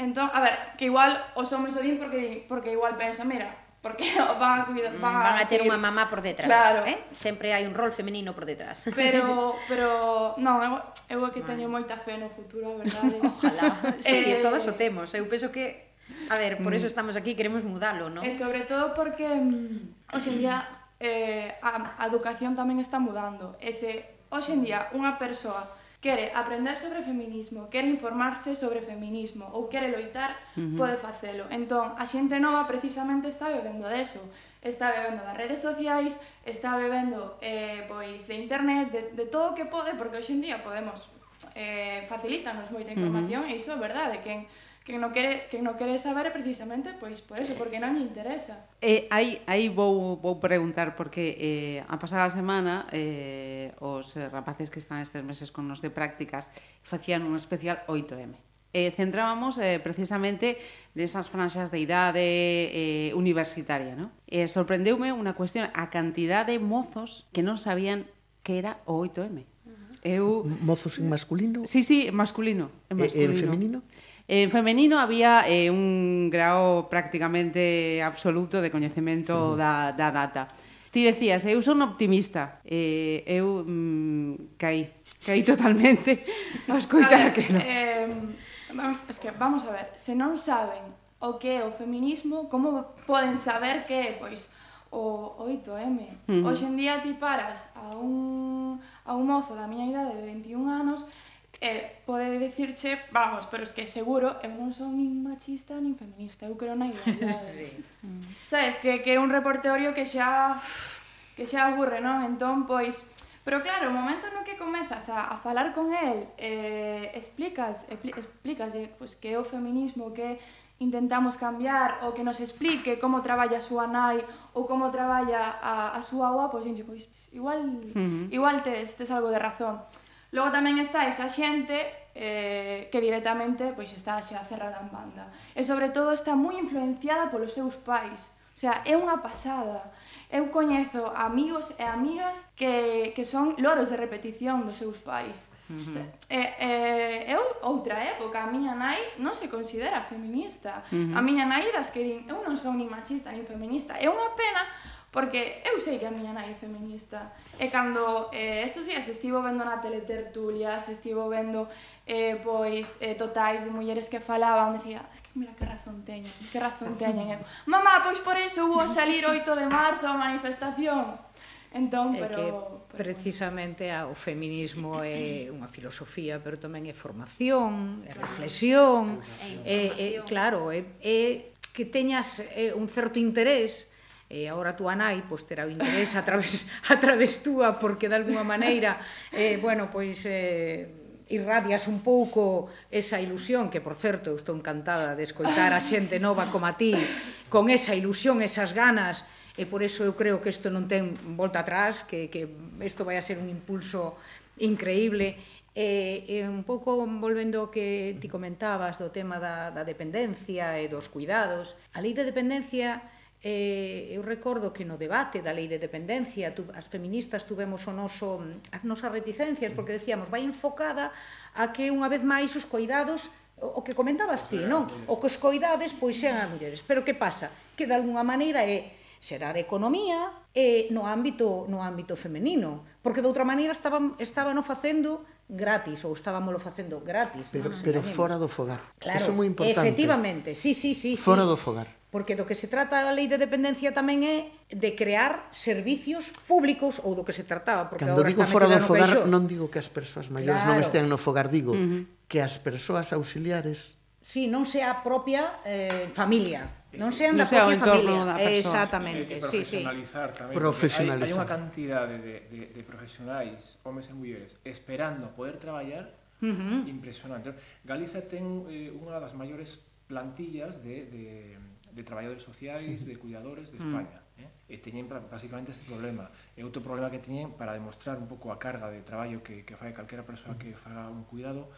Entón, a ver, que igual os homes o din porque, porque igual pensa, mira, porque mm, van a, cuidar,
van van a, a ter unha mamá por detrás, claro. eh? Sempre hai un rol femenino por detrás.
Pero pero non, eu, eu que teño moita fe no futuro, a verdade.
Ojalá. Sí, eh... todas o temos. Eu penso que A ver, por eso mm. estamos aquí, queremos mudalo, ¿no?
E sobre todo porque mm, hoxe en día eh, a, a educación tamén está mudando. Ese hoxe en día unha persoa quere aprender sobre feminismo, quere informarse sobre feminismo ou quere loitar, uh -huh. pode facelo. Entón, a xente nova precisamente está bebendo deso. Está bebendo das redes sociais, está bebendo eh, pois, de internet, de, de todo o que pode, porque hoxe en día podemos eh, facilítanos moita información, uh -huh. e iso é verdade, que en, que non quere, que non quere saber precisamente pois por eso, porque non lle interesa.
Eh, aí, aí vou, vou preguntar porque eh, a pasada semana eh, os rapaces que están estes meses con nos de prácticas facían un especial 8M. Eh, centrábamos eh, precisamente desas franxas de idade eh, universitaria. No? Eh, sorprendeume unha cuestión, a cantidad de mozos que non sabían que era o 8M.
Eu... Mozos en masculino?
Sí, sí, masculino.
En, eh, masculino. E, en feminino?
En femenino había eh, un grao prácticamente absoluto de coñecemento uh -huh. da, da data. Ti decías, eu son optimista. Eh, eu mm, caí, caí totalmente ao escoitar que non.
Eh, es que vamos a ver, se non saben o que é o feminismo, como poden saber que é, pois, o 8M. Uh -huh. Hoxe en día ti paras a un, a un mozo da miña idade de 21 anos eh, pode dicirche, vamos, pero es que seguro eh, eu non son nin machista nin feminista, eu creo na igualdade. sí. Sabes, que, que é un reporteorio que xa que xa aburre, non? Entón, pois, Pero claro, o momento no que comezas a, a falar con el, eh, explicas, expli, explicas eh, pues, que é o feminismo, que intentamos cambiar, ou que nos explique como traballa a súa nai, ou como traballa a, a súa avoa, pois, pues, pois igual, uh -huh. igual tes, tes algo de razón. Logo tamén está esa xente eh, que directamente pois está xa cerrada en banda. E sobre todo está moi influenciada polos seus pais. O sea, é unha pasada. Eu coñezo amigos e amigas que, que son loros de repetición dos seus pais. Uh -huh. O sea, e, eh, eu, outra época, a miña nai non se considera feminista. Uh -huh. A miña nai das que din, eu non son ni machista ni feminista. É unha pena porque eu sei que a miña nai é feminista E cando eh, estes días estivo vendo na teletertulias, estivo vendo eh, pois eh, totais de mulleres que falaban, decía, ah, que mira que razón teñen, que razón teñen. Eu, Mamá, pois por eso vou salir 8 de marzo a manifestación. Entón, pero...
É que precisamente bueno. o feminismo é unha filosofía, pero tamén é formación, é reflexión, é, é, é claro, é, é que teñas eh, un certo interés e agora a túa nai pois terá o interés a través a través túa porque de alguma maneira eh bueno, pois eh irradias un pouco esa ilusión que por certo eu estou encantada de escoitar a xente nova como a ti con esa ilusión, esas ganas e por eso eu creo que isto non ten volta atrás, que que isto vai a ser un impulso increíble. E, e un pouco volvendo ao que ti comentabas do tema da, da dependencia e dos cuidados, a lei de dependencia Eh, eu recordo que no debate da lei de dependencia tu, as feministas tuvemos o noso, as nosas reticencias porque decíamos vai enfocada a que unha vez máis os coidados o que comentabas ti, non? O que os coidades pois sean as mulleres. Pero que pasa? Que de alguna maneira é xerar economía e no ámbito no ámbito femenino, porque de outra maneira estaban estaban o facendo gratis ou estábamoslo facendo gratis.
Pero, no pero fora do fogar.
Claro,
Eso é moi importante.
Efectivamente, sí, sí, sí.
Fora
sí.
do fogar.
Porque do que se trata a lei de dependencia tamén é de crear servicios públicos ou do que se trataba. Porque
Cando digo fora do fogar,
caixó.
non digo que as persoas maiores
claro.
non estean no fogar, digo uh -huh. que as persoas auxiliares...
Sí, non sea a propia eh, familia. Non sean
non
da propia familia.
Da persona.
Exactamente, sí, sí.
Tamén,
profesionalizar.
Hai, hai unha cantidade de, de, de profesionais, homes e mulleres, esperando poder traballar
uh -huh.
impresionante. Galiza ten eh, unha das maiores plantillas de, de de traballadores sociais, de cuidadores de mm. España. Mm. Eh? E teñen basicamente este problema. E outro problema que teñen para demostrar un pouco a carga de traballo que, que fai calquera persoa que faga un cuidado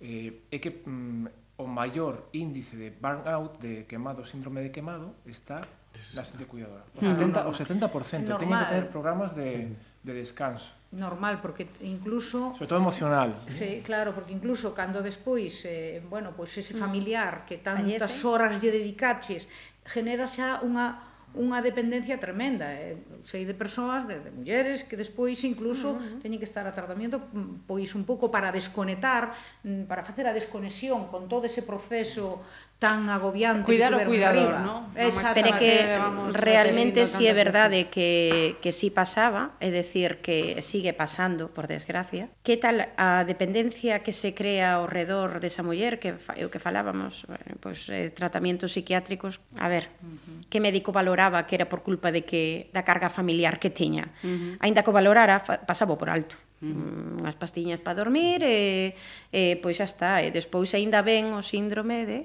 eh, é que mm, o maior índice de burnout, de quemado, síndrome de quemado, está na xente cuidadora. Mm. O 70%, o 70% teñen que tener programas de, mm. de descanso
normal porque incluso
sobre todo emocional.
Sí, claro, porque incluso cando despois eh, bueno, pois pues ese
mm.
familiar que tantas horas lle dedicaches genera xa unha unha dependencia tremenda, eh? sei de persoas, de, de mulleres que despois incluso uh -huh. teñen que estar a tratamento pois un pouco para desconectar, para facer a desconexión con todo ese proceso tan agobiante
cuidar
que o
cuidador,
arriba.
¿no?
Pero que realmente
si
sí é verdade que, que sí pasaba, é decir, que sigue pasando, por desgracia. Que tal a dependencia que se crea ao redor desa muller, que o que falábamos, bueno, pois, pues, eh, tratamentos psiquiátricos, a ver, uh -huh. que médico valoraba que era por culpa de que da carga familiar que tiña. Uh -huh. Ainda que o valorara, pasaba por alto. Mm. unhas pastiñas para dormir eh, eh, e, e pois xa está e despois aínda ven o síndrome de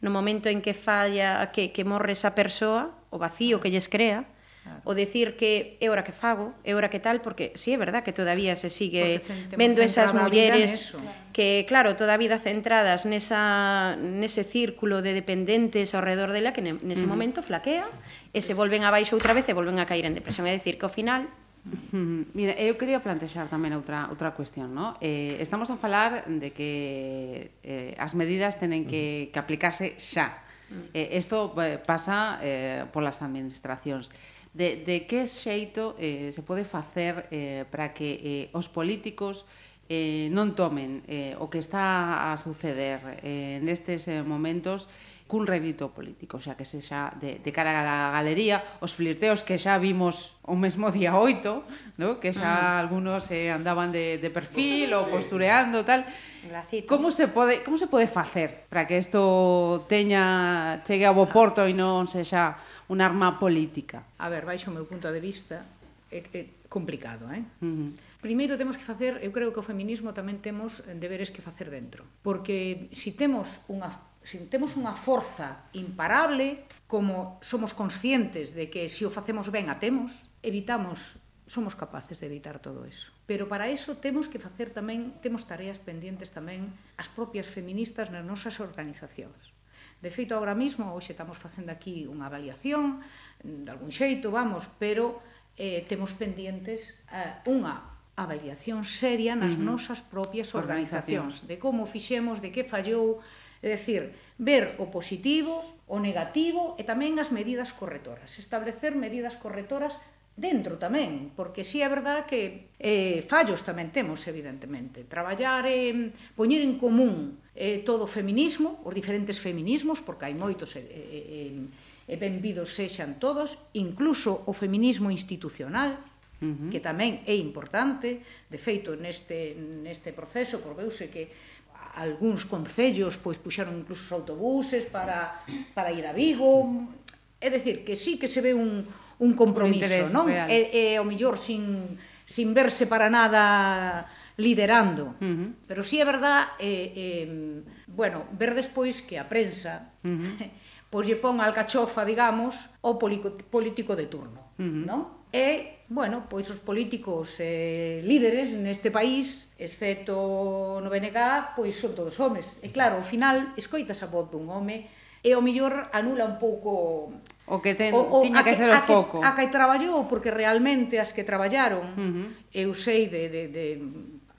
no momento en que falla, que, que morre esa persoa, o vacío que lles crea, Claro. O decir que é hora que fago, é hora que tal, porque sí, é verdad que todavía se sigue vendo esas mulleres que, claro, toda a vida centradas nesa, nese círculo de dependentes ao redor dela que nese momento flaquea e se volven abaixo outra vez e volven a caer en depresión. É decir, que ao final
Mira, eu quería plantexar tamén outra, outra cuestión, no? Eh, estamos a falar de que eh, as medidas tenen que, que aplicarse xa. Mm. Eh, isto eh, pasa eh, polas administracións. De, de que xeito eh, se pode facer eh, para que eh, os políticos eh, non tomen eh, o que está a suceder eh, nestes eh, momentos cun revito político, xa que se xa de, de cara á galería, os flirteos que xa vimos o mesmo día 8, no? que xa mm. algunos eh, andaban de, de perfil pois, ou postureando tal.
Gracito.
Como se pode como se pode facer para que isto teña chegue a bo porto e non sexa un arma política?
A ver, baixo o meu punto de vista, é, é complicado, eh?
Uh -huh.
Primeiro temos que facer, eu creo que o feminismo tamén temos deberes que facer dentro, porque si temos unha temos unha forza imparable, como somos conscientes de que se o facemos ben a temos, evitamos somos capaces de evitar todo eso. Pero para eso temos que facer tamén, temos tareas pendentes tamén as propias feministas nas nosas organizacións. De feito, agora mesmo, hoxe estamos facendo aquí unha avaliación, de algún xeito, vamos, pero eh, temos pendientes eh, unha avaliación seria nas uh -huh. nosas propias organizacións, organizacións, de como fixemos, de que fallou, É dicir, ver o positivo, o negativo e tamén as medidas corretoras, establecer medidas corretoras dentro tamén, porque si sí é verdad que eh, fallos tamén temos, evidentemente. Traballar, eh, poñer en común eh, todo o feminismo, os diferentes feminismos, porque hai moitos e eh, eh, eh, benvidos sexan todos, incluso o feminismo institucional, uh -huh. que tamén é importante. De feito, neste, neste proceso, por veuse que algúns concellos pois puxaron incluso os autobuses para, para ir a Vigo. É decir, que sí que se ve un, un compromiso,
un
non?
Real.
E, e o millor sin, sin verse para nada liderando.
Uh -huh.
Pero sí é verdad, eh, eh, bueno, ver despois que a prensa uh -huh. pois lle pon alcachofa, digamos, ao político, político de turno, uh -huh. non? E bueno, pois os políticos eh, líderes neste país, excepto no BNG, pois son todos homes. E claro, ao final, escoitas a voz dun home e ao millor anula un pouco
o que ten,
o, o,
tiña que,
que
ser o foco.
A
que,
a que traballou, porque realmente as que traballaron,
uh -huh.
eu sei de, de, de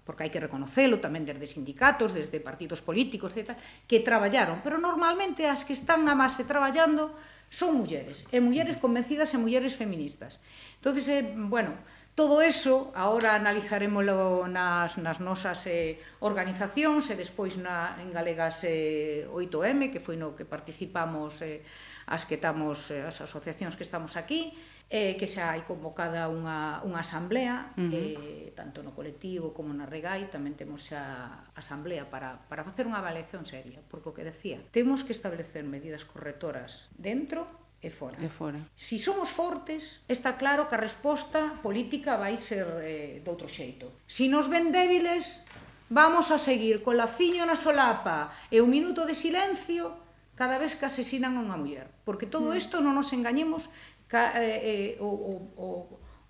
porque hai que reconocelo tamén desde sindicatos, desde partidos políticos, etc., que traballaron, pero normalmente as que están na base traballando son mulleres, e mulleres convencidas e mulleres feministas. Entonces, eh, bueno, todo eso agora analizaremoslo nas, nas nosas eh, organizacións e despois na, en Galegas eh, 8M, que foi no que participamos eh, as que estamos, eh, as asociacións que estamos aquí, eh, que xa hai convocada unha, unha asamblea, uh -huh. eh, tanto no colectivo como na Regai, tamén temos xa asamblea para, para facer unha avaliación seria, porque o que decía, temos que establecer medidas correctoras dentro e fora.
E fora.
Si somos fortes, está claro que a resposta política vai ser eh, doutro xeito. Si nos ven débiles, vamos a seguir co laciño na solapa e un minuto de silencio cada vez que asesinan a unha muller. Porque todo mm. isto, non nos engañemos, ca, eh, eh, o, o, o,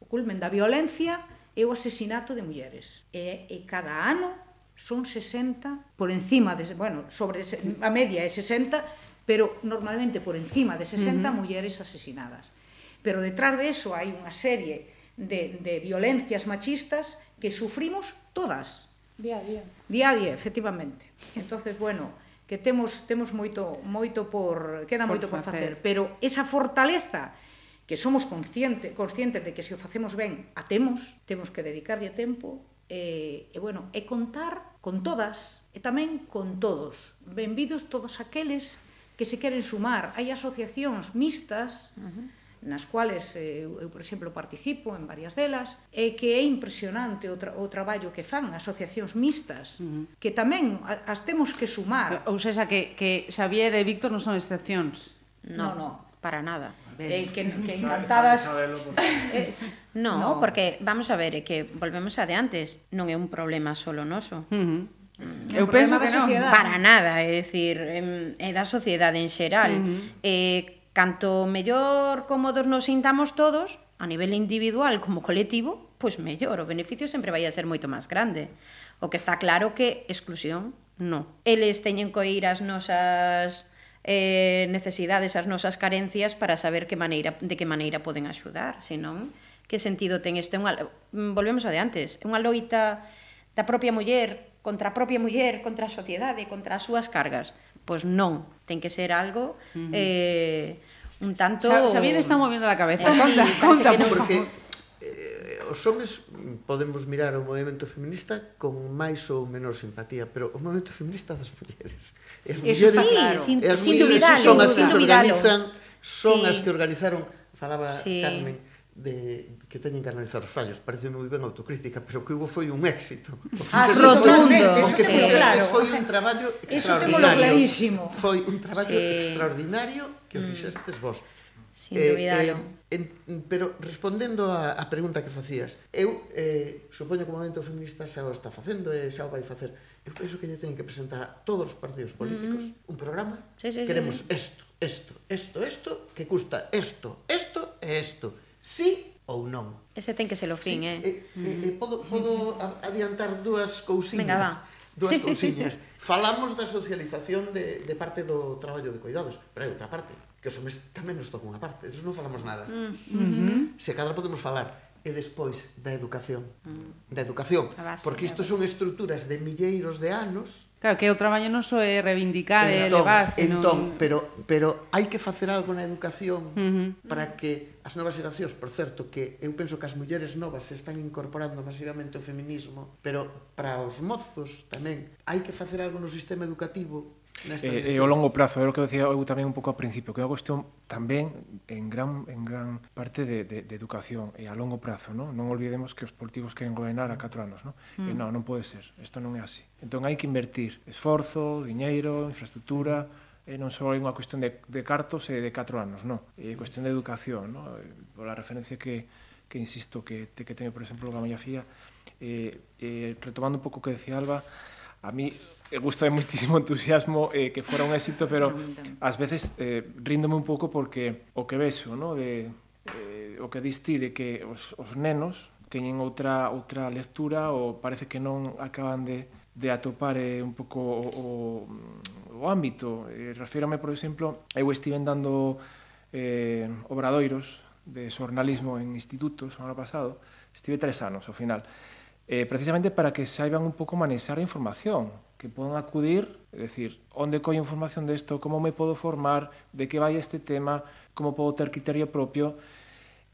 o culmen da violencia é o asesinato de mulleres. E, e cada ano son 60 por encima de, bueno, sobre a media é 60, pero normalmente por encima de 60 uh -huh. mulleres asesinadas. Pero detrás de eso hai unha serie de, de violencias machistas que sufrimos todas.
Día a día.
Día a día, efectivamente. Entonces, bueno, que temos temos moito moito por queda por moito por facer, pero esa fortaleza que somos consciente, conscientes de que se o facemos ben, a temos, temos que dedicarlle tempo, e, e bueno, e contar con todas e tamén con todos. Benvidos todos aqueles que se queren sumar. Hai asociacións mixtas uh -huh nas cuales eh, eu, por exemplo, participo en varias delas, e que é impresionante o, tra o traballo que fan asociacións mixtas, uh -huh. que tamén as temos que sumar.
Ou seja, que, que Xavier e Víctor non son excepcións.
No, no, no para nada.
Eh, que, que encantadas.
eh, no, no, porque vamos a ver, é que volvemos a de antes, non é un problema solo noso.
Uh -huh.
Mm. Eu penso que non.
Para nada, é dicir, é da sociedade en xeral. Uh -huh. eh, canto mellor cómodos nos sintamos todos, a nivel individual como colectivo, pois pues mellor, o beneficio sempre vai a ser moito máis grande. O que está claro que exclusión, non. Eles teñen que ir as nosas eh, necesidades, as nosas carencias para saber que maneira, de que maneira poden axudar, senón que sentido ten isto? Unha, mm, volvemos a de antes, é unha loita da propia muller contra a propia muller, contra a sociedade, contra as súas cargas. Pois non, ten que ser algo uh -huh. eh, un tanto...
Xa, Xavier está moviendo a cabeza,
eh,
conta,
sí,
conta,
sí, porque... No, eh, os homes podemos mirar o movimento feminista con máis ou menor simpatía, pero o movimento feminista das mulleres.
E as mulleres, sí, claro. sin,
e
as
mulleres
duvidalo,
son as que se organizan, son
sí.
as que organizaron, falaba
sí.
Carmen, de que teñen que analizar os fallos. Parece moi ben autocrítica, pero o que hubo foi un éxito. O que
ah, rotundo.
O que fixestes
claro.
foi un traballo extraordinario.
Eso clarísimo.
Foi un traballo
sí.
extraordinario que o fixestes vos.
Sin dubidalo.
Eh, eh, en, pero respondendo a, a pregunta que facías, eu eh, supoño que o movimento feminista xa o está facendo e xa o vai facer. Eu penso que lle teñen que presentar a todos os partidos políticos mm -hmm. un programa.
Sí, sí,
Queremos
sí,
sí. isto, isto, isto, que custa isto, isto e isto. Sí ou non.
Ese ten que ser o fin,
sí,
eh?
eh, mm -hmm. eh, eh mm-hmm. podo podo mm-hmm. adiantar dúas cousiñas.
Venga, va
dúas cousiñas. Falamos da socialización de, de parte do traballo de cuidados, pero hai outra parte, que os homes tamén nos toca unha parte, entón non falamos nada.
Mm
-hmm.
Se cadra podemos falar, e despois da educación. Mm. Da educación,
base,
porque isto son estruturas de milleiros de anos
Claro, que o traballo non só é reivindicar e
entón,
elevar,
senón...
Entón,
pero, pero hai que facer algo na educación
uh -huh.
para que as novas xeracións, por certo, que eu penso que as mulleres novas se están incorporando masivamente o feminismo, pero para os mozos tamén hai que facer algo no sistema educativo
E, e o longo prazo, é o que decía eu tamén un pouco ao principio, que é unha cuestión tamén en gran, en gran parte de, de, de educación e a longo prazo, non? Non olvidemos que os políticos queren gobernar a 4 anos, non? Mm. E non, non pode ser, isto non é así. Entón hai que invertir esforzo, diñeiro, infraestructura, e non só é unha cuestión de, de cartos e de 4 anos, non? É cuestión de educación, non? Eh, pola referencia que, que insisto, que, te, que teño, por exemplo, a miña filla, eh, eh, retomando un pouco o que decía Alba, a mí Eh, e gusta moitísimo entusiasmo eh, que fora un éxito, pero ás veces eh, ríndome un pouco porque o que vexo, no? de, eh, o que diste de que os, os nenos teñen outra outra lectura ou parece que non acaban de, de atopar eh, un pouco o, o, o ámbito. Eh, refírome, por exemplo, eu estive dando eh, obradoiros de xornalismo en institutos o ano pasado, estive tres anos ao final, eh, precisamente para que saiban un pouco manexar a información, que poden acudir, é dicir, onde coño información desto, como me podo formar, de que vai este tema, como podo ter criterio propio,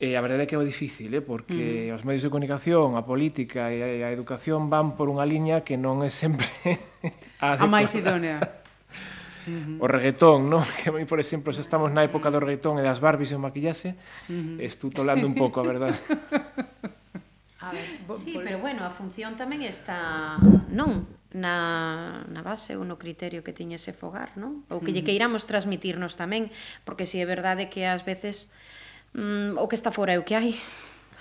E a verdade é que é difícil, eh? porque mm. os medios de comunicación, a política e a educación van por unha liña que non é sempre
a, a máis idónea.
-huh. O reggaetón, non? Que a mí, por exemplo, se estamos na época do reggaetón e das Barbies e o maquillase, uh -huh. estou tolando un pouco, a verdade.
A ver, sí, pero bueno, a función tamén está... Non, na, na base ou no criterio que tiñe ese fogar, non? Ou que lle queiramos transmitirnos tamén, porque si é verdade que ás veces mm, o que está fora é o que hai,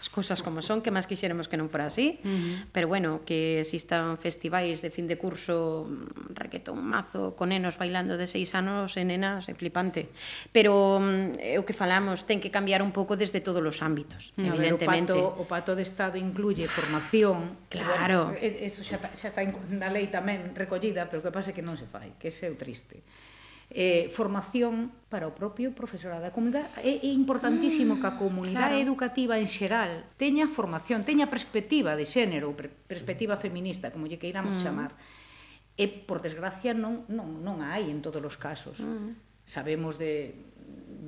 as cousas como son, que máis quixéramos que non fora así, uh -huh. pero bueno, que existan festivais de fin de curso mm, requetón mazo con nenos bailando de seis anos e nenas, é flipante. Pero mm, é o que falamos, ten que cambiar un pouco desde todos os ámbitos, uh -huh. evidentemente.
Ver, o, pato, o pato de Estado incluye formación,
claro.
Bueno, eso xa, xa está na lei tamén recollida, pero o que pasa é que non se fai, que ese é o triste eh, formación para o propio profesorado. da comunidade é importantísimo mm, que a mm, comunidade claro. educativa en xeral teña formación, teña perspectiva de xénero, perspectiva feminista, como lle queiramos mm. chamar. E por desgracia non non non hai en todos os casos. Mm. Sabemos de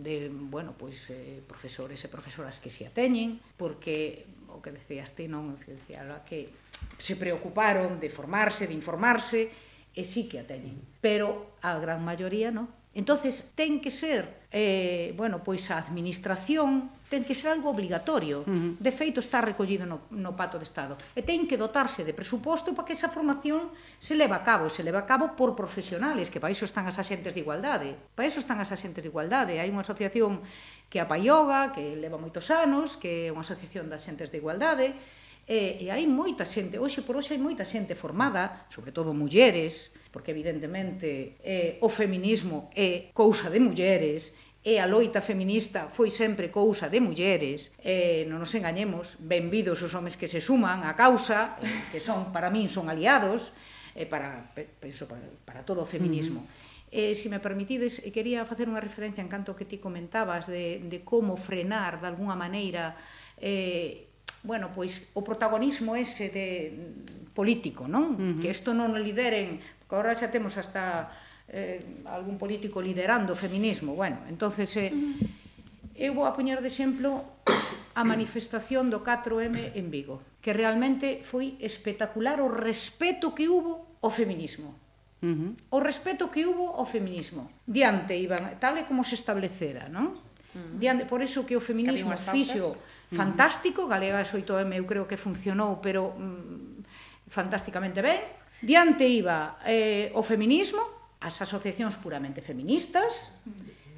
de, bueno, pois eh, profesores e profesoras que si a teñen, porque o que decías ti non, que decía, que se preocuparon de formarse, de informarse, e sí que a teñen, pero a gran maioría non. Entonces ten que ser, eh, bueno, pois a administración ten que ser algo obligatorio. Uh -huh. De feito está recollido no, no Pato de Estado. E ten que dotarse de presuposto para que esa formación se leva a cabo, se leva a cabo por profesionales, que para iso están as asentes de igualdade. Para iso están as asentes de igualdade. Hai unha asociación que a Paioga, que leva moitos anos, que é unha asociación de asentes de igualdade, E, e hai moita xente, hoxe por hoxe hai moita xente formada, sobre todo mulleres, porque evidentemente eh, o feminismo é cousa de mulleres, e a loita feminista foi sempre cousa de mulleres, e non nos engañemos, benvidos os homes que se suman á causa, eh, que son para min son aliados, e para penso para, para todo o feminismo. Mm. Eh, se me permitides, quería facer unha referencia en canto que ti comentabas de, de como frenar de alguna maneira eh, bueno, pois o protagonismo ese de mm, político, non? Uh -huh. Que isto non o lideren, porque agora xa temos hasta eh, algún político liderando o feminismo. Bueno, entonces eh, uh -huh. eu vou a poñer de exemplo a manifestación do 4M en Vigo, que realmente foi espectacular o respeto que hubo ao feminismo. Uh -huh. O respeto que hubo ao feminismo. Diante, iban tal e como se establecera, non? Uh -huh. Diante, por iso que o feminismo fixo fantástico, Galega 8M eu creo que funcionou, pero mm, fantásticamente ben. Diante iba eh, o feminismo, as asociacións puramente feministas,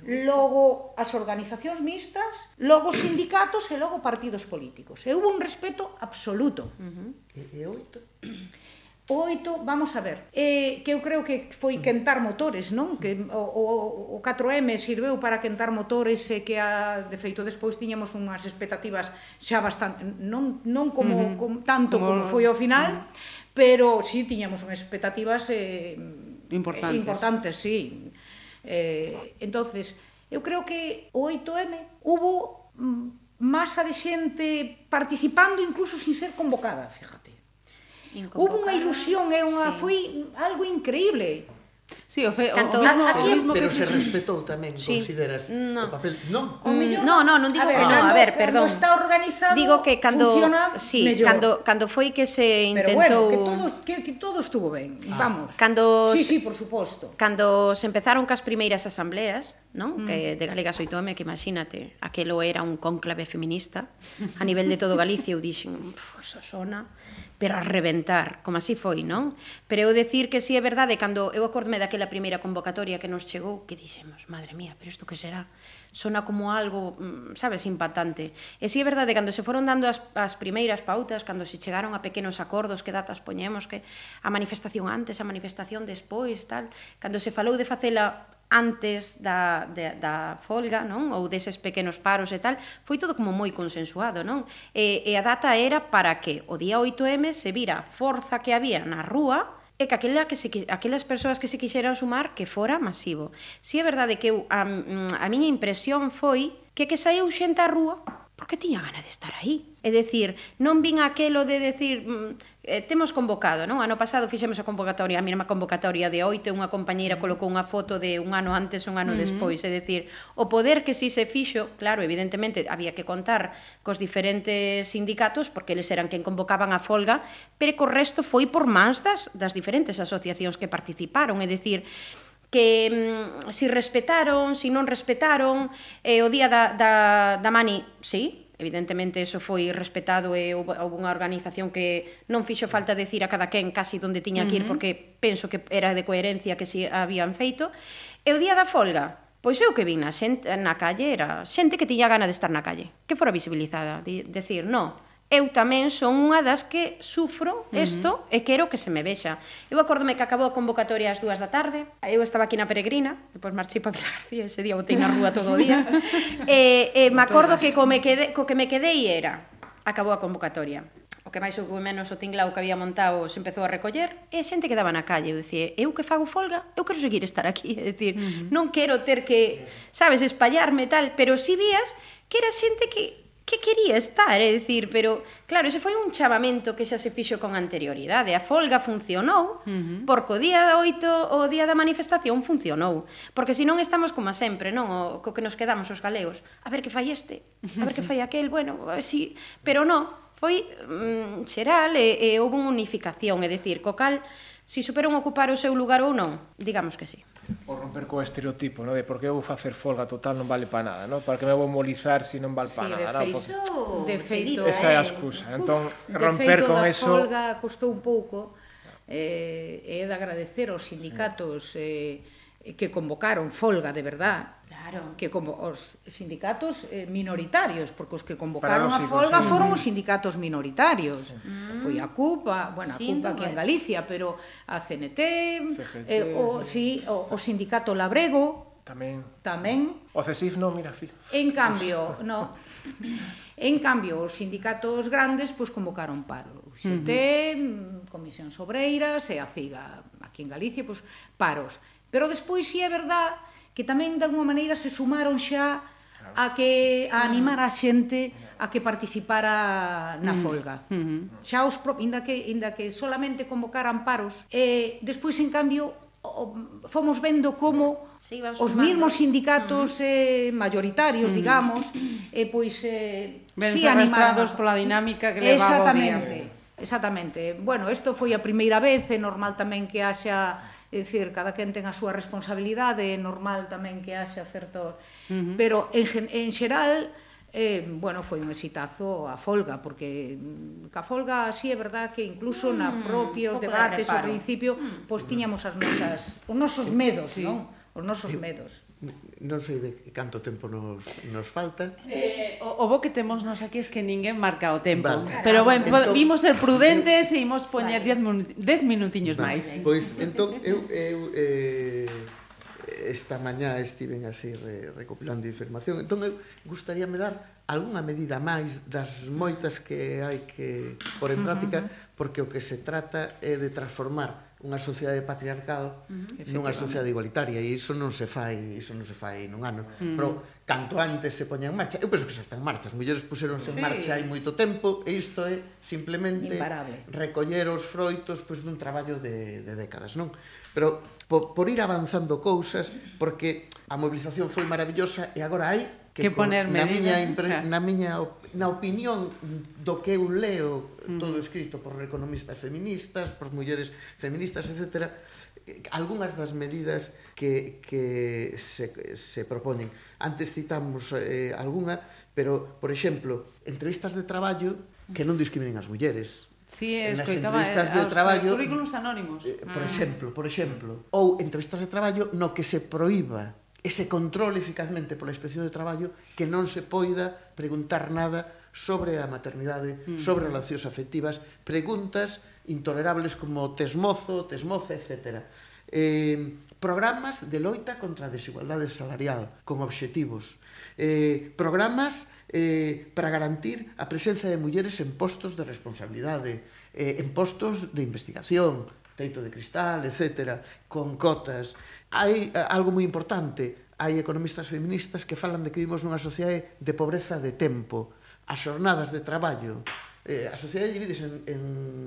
logo as organizacións mixtas, logo os sindicatos e logo partidos políticos. E hubo un respeto absoluto. Uh -huh.
E oito?
8, vamos a ver, eh, que eu creo que foi quentar motores, non? Que o, o, o 4M sirveu para quentar motores e que, a, de feito, despois tiñamos unhas expectativas xa bastante, non, non como, uh -huh. como tanto como, como foi ao final, uh -huh. pero sí tiñamos unhas expectativas eh,
importantes,
eh, importantes sí. Eh, entonces, eu creo que o 8M hubo mm, masa de xente participando incluso sin ser convocada, fíjate Hubo unha ilusión, é unha sí. foi algo increíble.
Sí, o fe, Canto, o mismo,
a, a mismo pero que... se respetou tamén, sí. consideras no. o papel, non?
O mellor, no, no, non digo a ver, que no, a ver, perdón.
está organizado,
digo que cando sí,
mellor.
cando cando foi que se intentou
Pero bueno, que todo que, que todo estuvo ben. Ah. Vamos.
Cando
Sí, sí, por suposto.
Cando se empezaron cas primeiras asambleas, non? Mm. Que de Galegas 8M, que imagínate, aquelo era un cónclave feminista a nivel de todo Galicia, eu dixen, eso sona pero a reventar, como así foi, non? Pero eu decir que si sí, é verdade, cando eu acordme daquela primeira convocatoria que nos chegou, que dixemos, madre mía, pero isto que será? Sona como algo, mm, sabes, impactante. E si sí, é verdade, cando se foron dando as, as primeiras pautas, cando se chegaron a pequenos acordos, que datas poñemos, que a manifestación antes, a manifestación despois, tal, cando se falou de facela antes da, de, da folga non ou deses pequenos paros e tal, foi todo como moi consensuado. Non? E, e a data era para que o día 8M se vira a forza que había na rúa e que aquela que se, aquelas persoas que se quixeran sumar que fora masivo. Si é verdade que eu, a, mm, a miña impresión foi que que saiu xente á rúa porque tiña gana de estar aí. É decir, non vin aquelo de decir mm, eh, temos convocado, non? Ano pasado fixemos a convocatoria, a mesma convocatoria de oito, unha compañeira colocou unha foto de un ano antes, un ano uh -huh. despois, é dicir, o poder que si se fixo, claro, evidentemente había que contar cos diferentes sindicatos porque eles eran quen convocaban a folga, pero co resto foi por mans das das diferentes asociacións que participaron, é dicir, que mm, si respetaron, si non respetaron, eh, o día da, da, da Mani, sí, Evidentemente, eso foi respetado e houve unha organización que non fixo falta decir a cada quen casi donde tiña que ir, uh -huh. porque penso que era de coherencia que si habían feito. E o día da folga, pois eu que vin na, xente, na calle era xente que tiña gana de estar na calle, que fora visibilizada, de, decir, non, eu tamén son unha das que sufro isto uh -huh. e quero que se me vexa. Eu acordome que acabou a convocatoria ás dúas da tarde, eu estaba aquí na peregrina, depois marchei para Pilar García, ese día botei na rúa todo o día, e, e me acordo que co, me quede, co que me quedei era, acabou a convocatoria. O que máis ou menos o tinglao que había montado se empezou a recoller e a xente quedaba na calle. Eu dicía, eu que fago folga, eu quero seguir estar aquí. É dicir, uh -huh. non quero ter que, sabes, espallarme tal, pero si vías que era xente que que quería estar, é dicir, pero claro, ese foi un chamamento que xa se fixo con anterioridade. A folga funcionou, uh -huh. porque o día da 8, o día da manifestación funcionou, porque se non estamos como sempre, non, o, co que nos quedamos os galegos. A ver que fai este, a ver que fai aquel, bueno, así, pero non, foi mm, xeral e, e houve unha unificación, é dicir, co cal si superon ocupar o seu lugar ou non, digamos que sí
o romper co estereotipo, no? de por que vou facer folga total non vale para nada, no? para que me vou molizar se si non vale para sí, nada.
De feito, no? Porque... de feito, eh.
esa é a excusa. Entón, romper con eso...
folga custou un pouco, eh, é de agradecer aos sindicatos sí. eh, que convocaron folga de verdad Claro. que como os sindicatos eh, minoritarios, porque os que convocaron a folga sí. foron os sindicatos minoritarios. Mm. Foi a CUPA, bueno, a CUPA aquí en Galicia, pero a CNT, CGT, eh, o, sí. sí, o, o sindicato Labrego,
tamén.
Tamén.
O CESIF non, mira, fil.
En cambio, no. En cambio, os sindicatos grandes pois convocaron paro. O XT, uh -huh. Comisión Sobreiras e a CIGA aquí en Galicia, pois paros. Pero despois si é verdad que tamén de alguma maneira se sumaron xa a que a animar a mm. xente a que participara na mm. folga. Mm -hmm. Xa os pro, inda que inda que solamente convocaran paros, eh despois en cambio o, fomos vendo como sí, os mesmos sindicatos mm -hmm. eh mayoritarios, mm -hmm. digamos, eh pois eh
si sí, animados pola dinámica que levaba
O día. Exactamente. Bueno, isto foi a primeira vez, é normal tamén que haxa É dicir, cada quen ten a súa responsabilidade, é normal tamén que haxe acerto. Uh -huh. Pero en, en xeral, eh, bueno, foi un exitazo a folga, porque ca folga sí, é verdad que incluso mm, na propios debates de ao principio, mm. pois tiñamos as nosas, os nosos medos, sí. non? Os nosos medos
non sei de canto tempo nos, nos falta.
Eh, o, o bo que temos nos aquí es que ninguén marca o tempo. Vale. Pero bueno, entón, vimos ser prudentes e imos poñer 10 vale. Minutiños vale. máis.
Pois, entón, eu, eu eh, esta mañá estiven así re, recopilando información. Entón, eu gustaríame dar algunha medida máis das moitas que hai que por en práctica, uh -huh. porque o que se trata é de transformar unha sociedade patriarcal uh -huh. nunha sociedade igualitaria e iso non se fai, iso non se fai nun ano. Uh -huh. Pero canto antes se poña en marcha, eu penso que xa está en marcha, as mulleres puseronse sí. en marcha hai moito tempo e isto é simplemente Imparable. recoller os froitos pois dun traballo de de décadas, non? Pero por, por ir avanzando cousas porque a mobilización foi maravillosa e agora hai
que, que ponerme
na miña impre, na miña na opinión do que eu leo mm. todo escrito por economistas feministas, por mulleres feministas, etc., algunhas das medidas que, que se, se proponen. Antes citamos eh, alguna, pero, por exemplo, entrevistas de traballo que non discriminen as mulleres.
Sí, escoitaba as entrevistas
de eh, traballo,
currículums anónimos.
Eh, por mm. exemplo, por exemplo, ou entrevistas de traballo no que se proíba ese control eficazmente pola inspección de traballo que non se poida preguntar nada sobre a maternidade, mm. sobre relacións afectivas, preguntas intolerables como tesmozo, tesmoza, etc. Eh, programas de loita contra a desigualdade salarial con obxectivos. Eh, programas eh, para garantir a presencia de mulleres en postos de responsabilidade, eh, en postos de investigación, teito de cristal, etc., con cotas. Hai eh, algo moi importante, hai economistas feministas que falan de que vivimos nunha sociedade de pobreza de tempo, as xornadas de traballo, eh, a sociedade divides en, en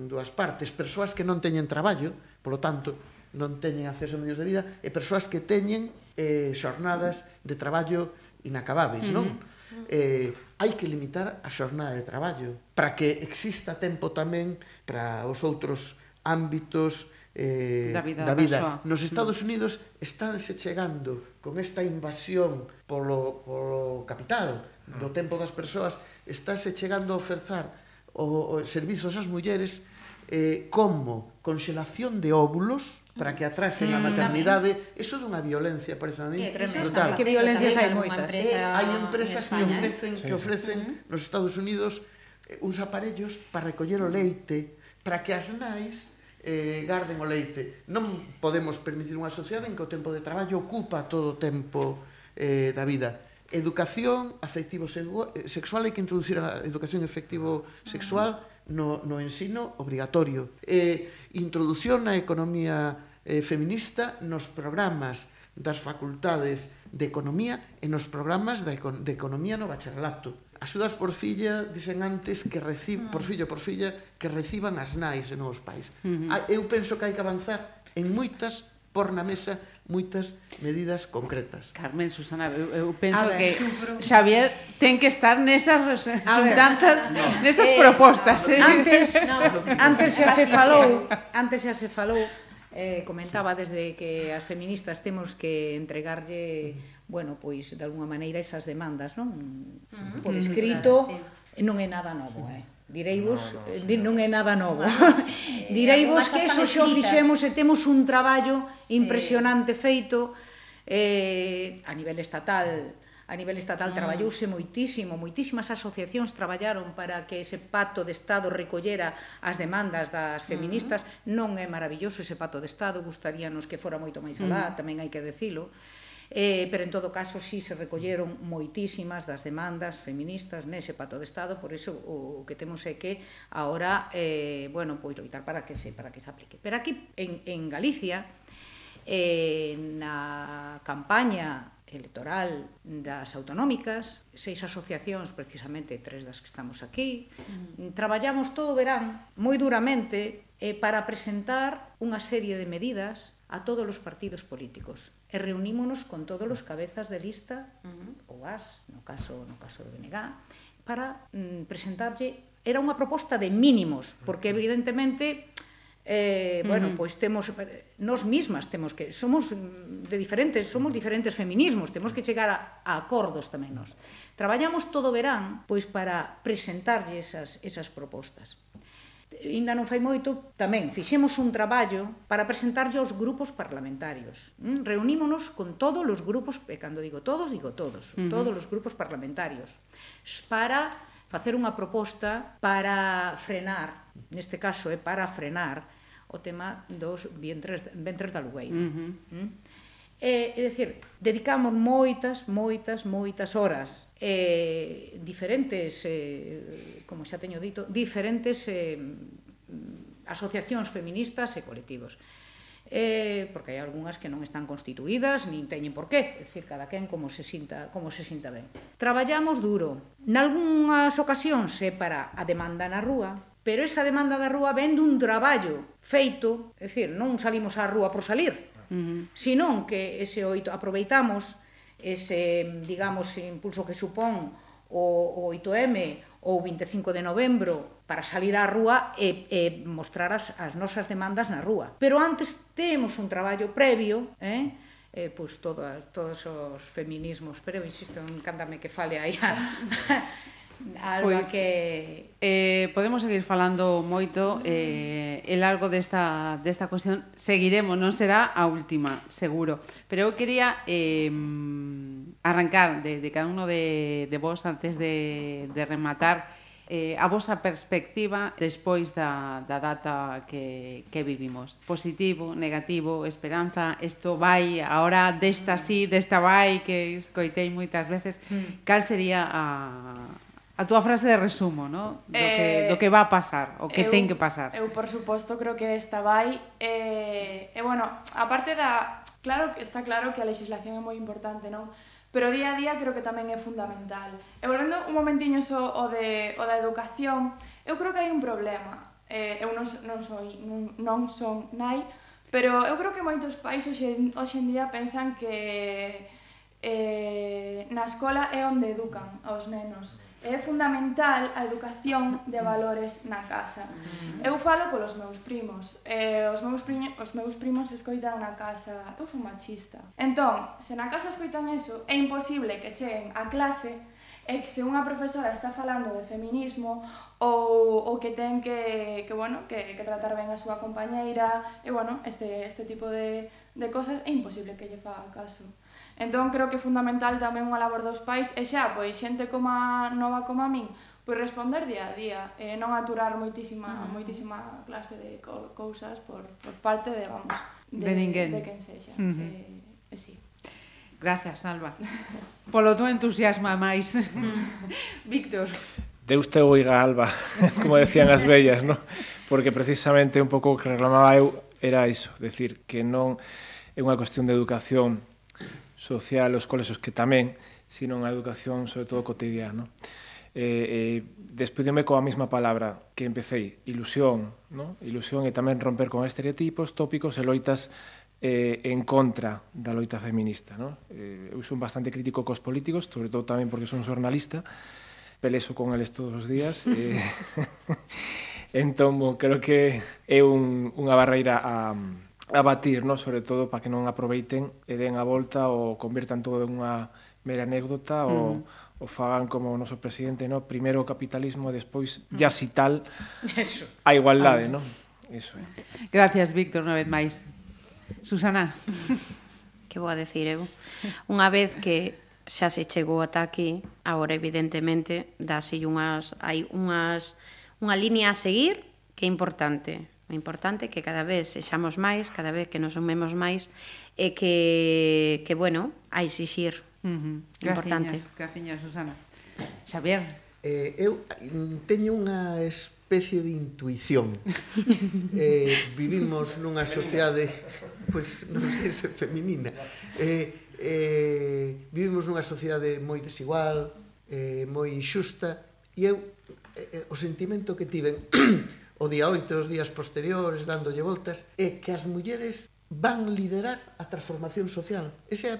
dúas partes, persoas que non teñen traballo, polo tanto, non teñen acceso a medios de vida, e persoas que teñen eh, xornadas de traballo inacabáveis, non? Uh -huh. Eh, hai que limitar a xornada de traballo para que exista tempo tamén para os outros ámbitos eh,
da vida.
Da vida.
Nos
Estados Unidos estánse chegando con esta invasión polo, polo capital, do tempo das persoas, estáse chegando a ofrecer o, o servizos ás mulleres eh, como conxelación de óvulos, para que atrasen mm, a maternidade, eso é dunha violencia, parece a mí, que,
brutal. Que violencias hai moitas.
Eh, hai empresas que ofrecen, sí, que ofrecen sí. nos Estados Unidos eh, uns aparellos para recoller o leite, para que as nais eh, garden o leite. Non podemos permitir unha sociedade en que o tempo de traballo ocupa todo o tempo eh, da vida. Educación afectivo sexual eh, hai que introducir a educación efectivo sexual no, no ensino obrigatorio. Eh, introducción na economía eh, feminista nos programas das facultades de economía e nos programas de, de economía no bacharelato axudas por filla, dicen antes, que recib, por ah. fillo, por filla, que reciban as nais e non os pais. Uh ah, -huh. Eu penso que hai que avanzar en moitas por na mesa moitas medidas concretas.
Carmen, Susana, eu, eu penso ver, que sufro. Xavier ten que estar nesas xuntanzas, no. nesas eh, propostas. Eh.
Antes, no, antes xa se falou, antes xa se falou, eh, comentaba desde que as feministas temos que entregarlle bueno, pois de alguna maneira esas demandas, non? Uh -huh. Por escrito claro, sí. non é nada novo, eh. Direivos, no, eh, no, non é nada novo. Eh, Direivos que eso xo fixemos e temos un traballo sí. impresionante feito eh, a nivel estatal, a nivel estatal mm. traballouse moitísimo, moitísimas asociacións traballaron para que ese pacto de Estado recollera as demandas das feministas. Mm. Non é maravilloso ese pacto de Estado, gustaríanos que fora moito máis alá, mm. tamén hai que decilo eh, pero en todo caso sí se recolleron moitísimas das demandas feministas nese pacto de Estado, por iso o que temos é que agora eh, bueno, pois loitar para que se para que se aplique. Pero aquí en, en Galicia eh, na campaña electoral das autonómicas, seis asociacións, precisamente tres das que estamos aquí. Mm. Traballamos todo o verán moi duramente eh, para presentar unha serie de medidas a todos os partidos políticos e reunímonos con todos os cabezas de lista uh -huh. ou as, no caso, no caso do BNG, para mm, presentarlle era unha proposta de mínimos, porque evidentemente eh, bueno, uh -huh. pois temos nós mismas temos que somos mm, de diferentes, somos diferentes feminismos, temos que chegar a, a acordos tamén nós. Traballamos todo verán pois para presentarlle esas esas propostas. Ainda non fai moito, tamén fixemos un traballo para presentarlle aos grupos parlamentarios. Mm, reunímonos con todos os grupos, e cando digo todos, digo todos, uh -huh. todos os grupos parlamentarios, para facer unha proposta para frenar, neste caso é para frenar o tema dos vientres, ventres da Lugueira. Uh -huh. Mm? É, é dicir, dedicamos moitas, moitas, moitas horas eh, diferentes, eh, como xa teño dito, diferentes eh, asociacións feministas e colectivos. Eh, porque hai algunhas que non están constituídas, nin teñen por qué, é dicir, cada quen como se sinta, como se sinta ben. Traballamos duro. Nalgúnas ocasións é para a demanda na rúa, pero esa demanda da rúa ven dun traballo feito, é dicir, non salimos á rúa por salir, Mm-hmm. Uh -huh. Sinón que ese oito aproveitamos ese, digamos, impulso que supón o, o 8M ou 25 de novembro para salir á rúa e, e mostrar as, as nosas demandas na rúa. Pero antes temos un traballo previo, eh? eh, pois todo, todos os feminismos, pero insisto, encántame que fale aí a, Alba pois, que...
Eh, podemos seguir falando moito eh, e largo desta, desta cuestión. Seguiremos, non será a última seguro, pero eu quería eh, arrancar de, de cada uno de, de vos antes de, de rematar eh, a vosa perspectiva despois da, da data que, que vivimos. Positivo, negativo, esperanza isto vai, ahora desta sí, desta vai que escoitei moitas veces. Mm. Cal sería a A túa frase de resumo, ¿no? Do, eh, que, do que va a pasar, o que eu, ten que pasar.
Eu, por suposto, creo que desta vai... Eh, e, bueno, aparte da... Claro, está claro que a legislación é moi importante, non? Pero día a día creo que tamén é fundamental. E volvendo un momentiño so, o, de, o da educación, eu creo que hai un problema. Eh, eu non, non, soy, non, non son nai, pero eu creo que moitos pais hoxe, hoxe en día pensan que eh, na escola é onde educan aos nenos. É fundamental a educación de valores na casa. Mm. Eu falo polos meus primos. E os meus, primos, os meus primos escoitan na casa, eu sou machista. Entón, se na casa escoitan eso, é imposible que cheguen a clase e que se unha profesora está falando de feminismo ou, ou que ten que, que, bueno, que, que tratar ben a súa compañeira e, bueno, este, este tipo de, de cosas é imposible que lle faga caso. Entón creo que é fundamental tamén unha labor dos pais e xa, pois xente como a nova como a min, pois responder día a día e non aturar moitísima, uh -huh. moitísima clase de co cousas por, por parte de, vamos,
de, de ninguén,
de quen sexa. Uh eh, -huh. e, e sí.
Gracias, Alba. Polo teu entusiasma máis. Víctor.
Deus te oiga, Alba, como decían as bellas, ¿no? Porque precisamente un pouco o que reclamaba eu era iso, decir, que non é unha cuestión de educación social os colexos que tamén, sino unha educación sobre todo cotidiana. Eh, eh, despedime coa mesma palabra que empecéi, ilusión, ¿no? ilusión e tamén romper con estereotipos, tópicos e loitas eh, en contra da loita feminista. ¿no? Eh, eu son bastante crítico cos políticos, sobre todo tamén porque son xornalista, peleso con eles todos os días. Eh, entón, creo que é un, unha barreira a, abatir, no? sobre todo para que non aproveiten e den a volta ou convirtan todo en unha mera anécdota mm. ou o fagan como o noso presidente, no? primeiro o capitalismo, despois ya si tal
Eso.
a igualdade, no? Eso é. Eh.
Gracias, Víctor, unha vez máis. Susana.
que vou a decir eu? Unha vez que xa se chegou ata aquí, agora evidentemente dáslle unhas hai unhas unha liña a seguir que é importante O importante é que cada vez sexamos máis, cada vez que nos sumemos máis, e que, que bueno, a exixir.
Uh -huh. Importante. Graciñas, Susana. Xavier.
Eh, eu mm, teño unha especie de intuición. eh, vivimos nunha sociedade, pois pues, non sei se feminina, eh, eh, vivimos nunha sociedade moi desigual, eh, moi injusta, e eu eh, eh, o sentimento que tiven o día 8 os días posteriores dándolle voltas é que as mulleres van liderar a transformación social. Ese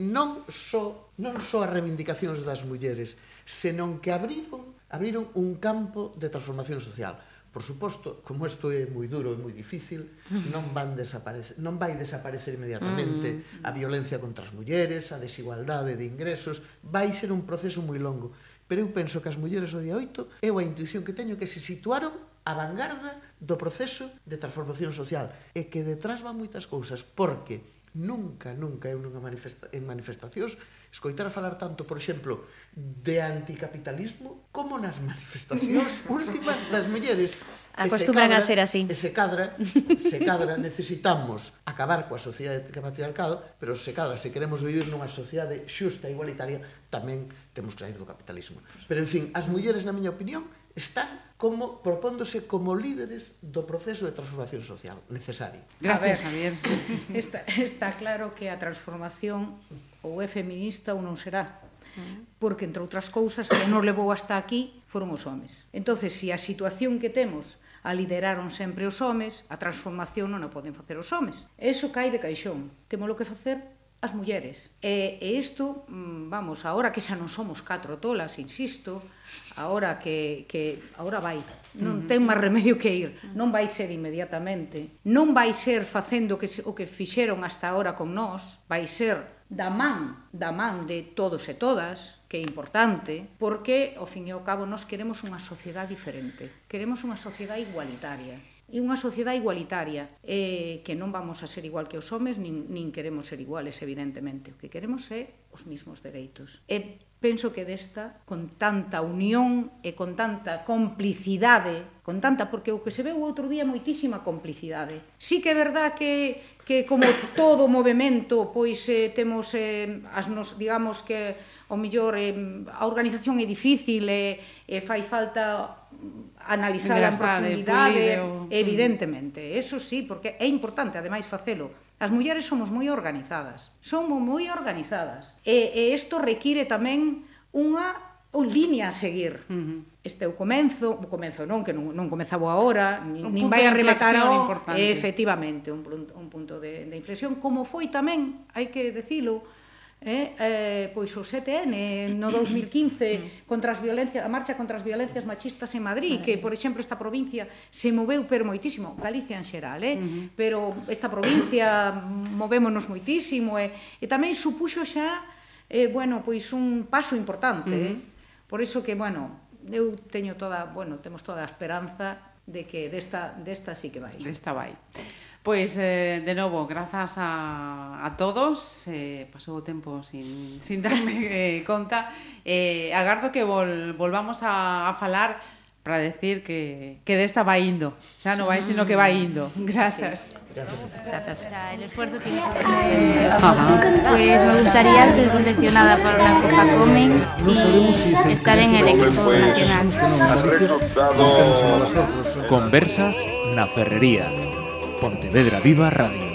non só non só as reivindicacións das mulleres, senón que abriron abriron un campo de transformación social. Por suposto, como isto é moi duro e moi difícil, mm. non van desaparecer, non vai desaparecer inmediatamente mm. a violencia contra as mulleres, a desigualdade de ingresos, vai ser un proceso moi longo. Pero eu penso que as mulleres o día 8, eu a intuición que teño que se situaron a vanguarda do proceso de transformación social e que detrás van moitas cousas porque nunca, nunca eu nunha manifesta en manifestacións escoitar a falar tanto, por exemplo, de anticapitalismo como nas manifestacións últimas das mulleres
acostumbran cadra, a ser así.
E se cadra, se cadra necesitamos acabar coa sociedade patriarcal, pero se cadra, se queremos vivir nunha sociedade xusta e igualitaria, tamén temos que sair do capitalismo. Pero, en fin, as mulleres, na miña opinión, están como propóndose como líderes do proceso de transformación social necesario.
Gracias, ver, Javier. Está, está claro que a transformación ou é feminista ou non será. Porque, entre outras cousas, que non levou hasta aquí foron os homes. entonces se si a situación que temos a lideraron sempre os homes, a transformación non a poden facer os homes. Eso cai de caixón. Temos lo que facer as mulleres. E, e isto, mm, vamos, agora que xa non somos catro tolas, insisto, agora que, que agora vai, non ten máis remedio que ir, non vai ser inmediatamente, non vai ser facendo que, o que fixeron hasta agora con nós, vai ser da man, da man de todos e todas, que é importante, porque, ao fin e ao cabo, nós queremos unha sociedade diferente, queremos unha sociedade igualitaria, e unha sociedade igualitaria eh, que non vamos a ser igual que os homes nin, nin queremos ser iguales evidentemente. O que queremos é os mismos dereitos. E penso que desta con tanta unión e con tanta complicidade con tanta porque o que se veu outro día moitísima complicidade. Sí que é verdad que que como todo movemento pois eh, temos eh, as nos digamos que o mellor eh, a organización é difícil e eh, eh, fai falta analizada en profundidade, evidentemente. Eso sí, porque é importante ademais facelo. As mulleres somos moi organizadas. Somos moi organizadas. E, e isto require tamén unha un línea a seguir. Uh -huh. Este é o comenzo, o comenzo non, que non, non comezaba agora, nin, nin vai a rematar o, importante. efectivamente, un, un punto de, de inflexión, como foi tamén, hai que decilo, eh, eh, pois o 7N eh, no 2015 mm. contra as violencias, a marcha contra as violencias machistas en Madrid, que por exemplo esta provincia se moveu pero moitísimo, Galicia en xeral, eh, uh -huh. pero esta provincia movémonos moitísimo eh, e tamén supuxo xa eh, bueno, pois un paso importante, uh -huh. eh, mm-hmm. por iso que bueno, eu teño toda, bueno, temos toda a esperanza de que desta desta sí que vai.
Desta vai. Pois, eh, de novo, grazas a, a todos. Eh, Pasou o tempo sin, sin darme eh, conta eh, Agardo que vol, volvamos a, a falar para decir que, que desta vai indo. Xa non vai, sino que vai indo.
Gracias. O sea, el esfuerzo tiene Pues me gustaría ser seleccionada para una Copa Comen y estar en el equipo nacional.
Conversas na Ferrería. Pontevedra Viva Radio.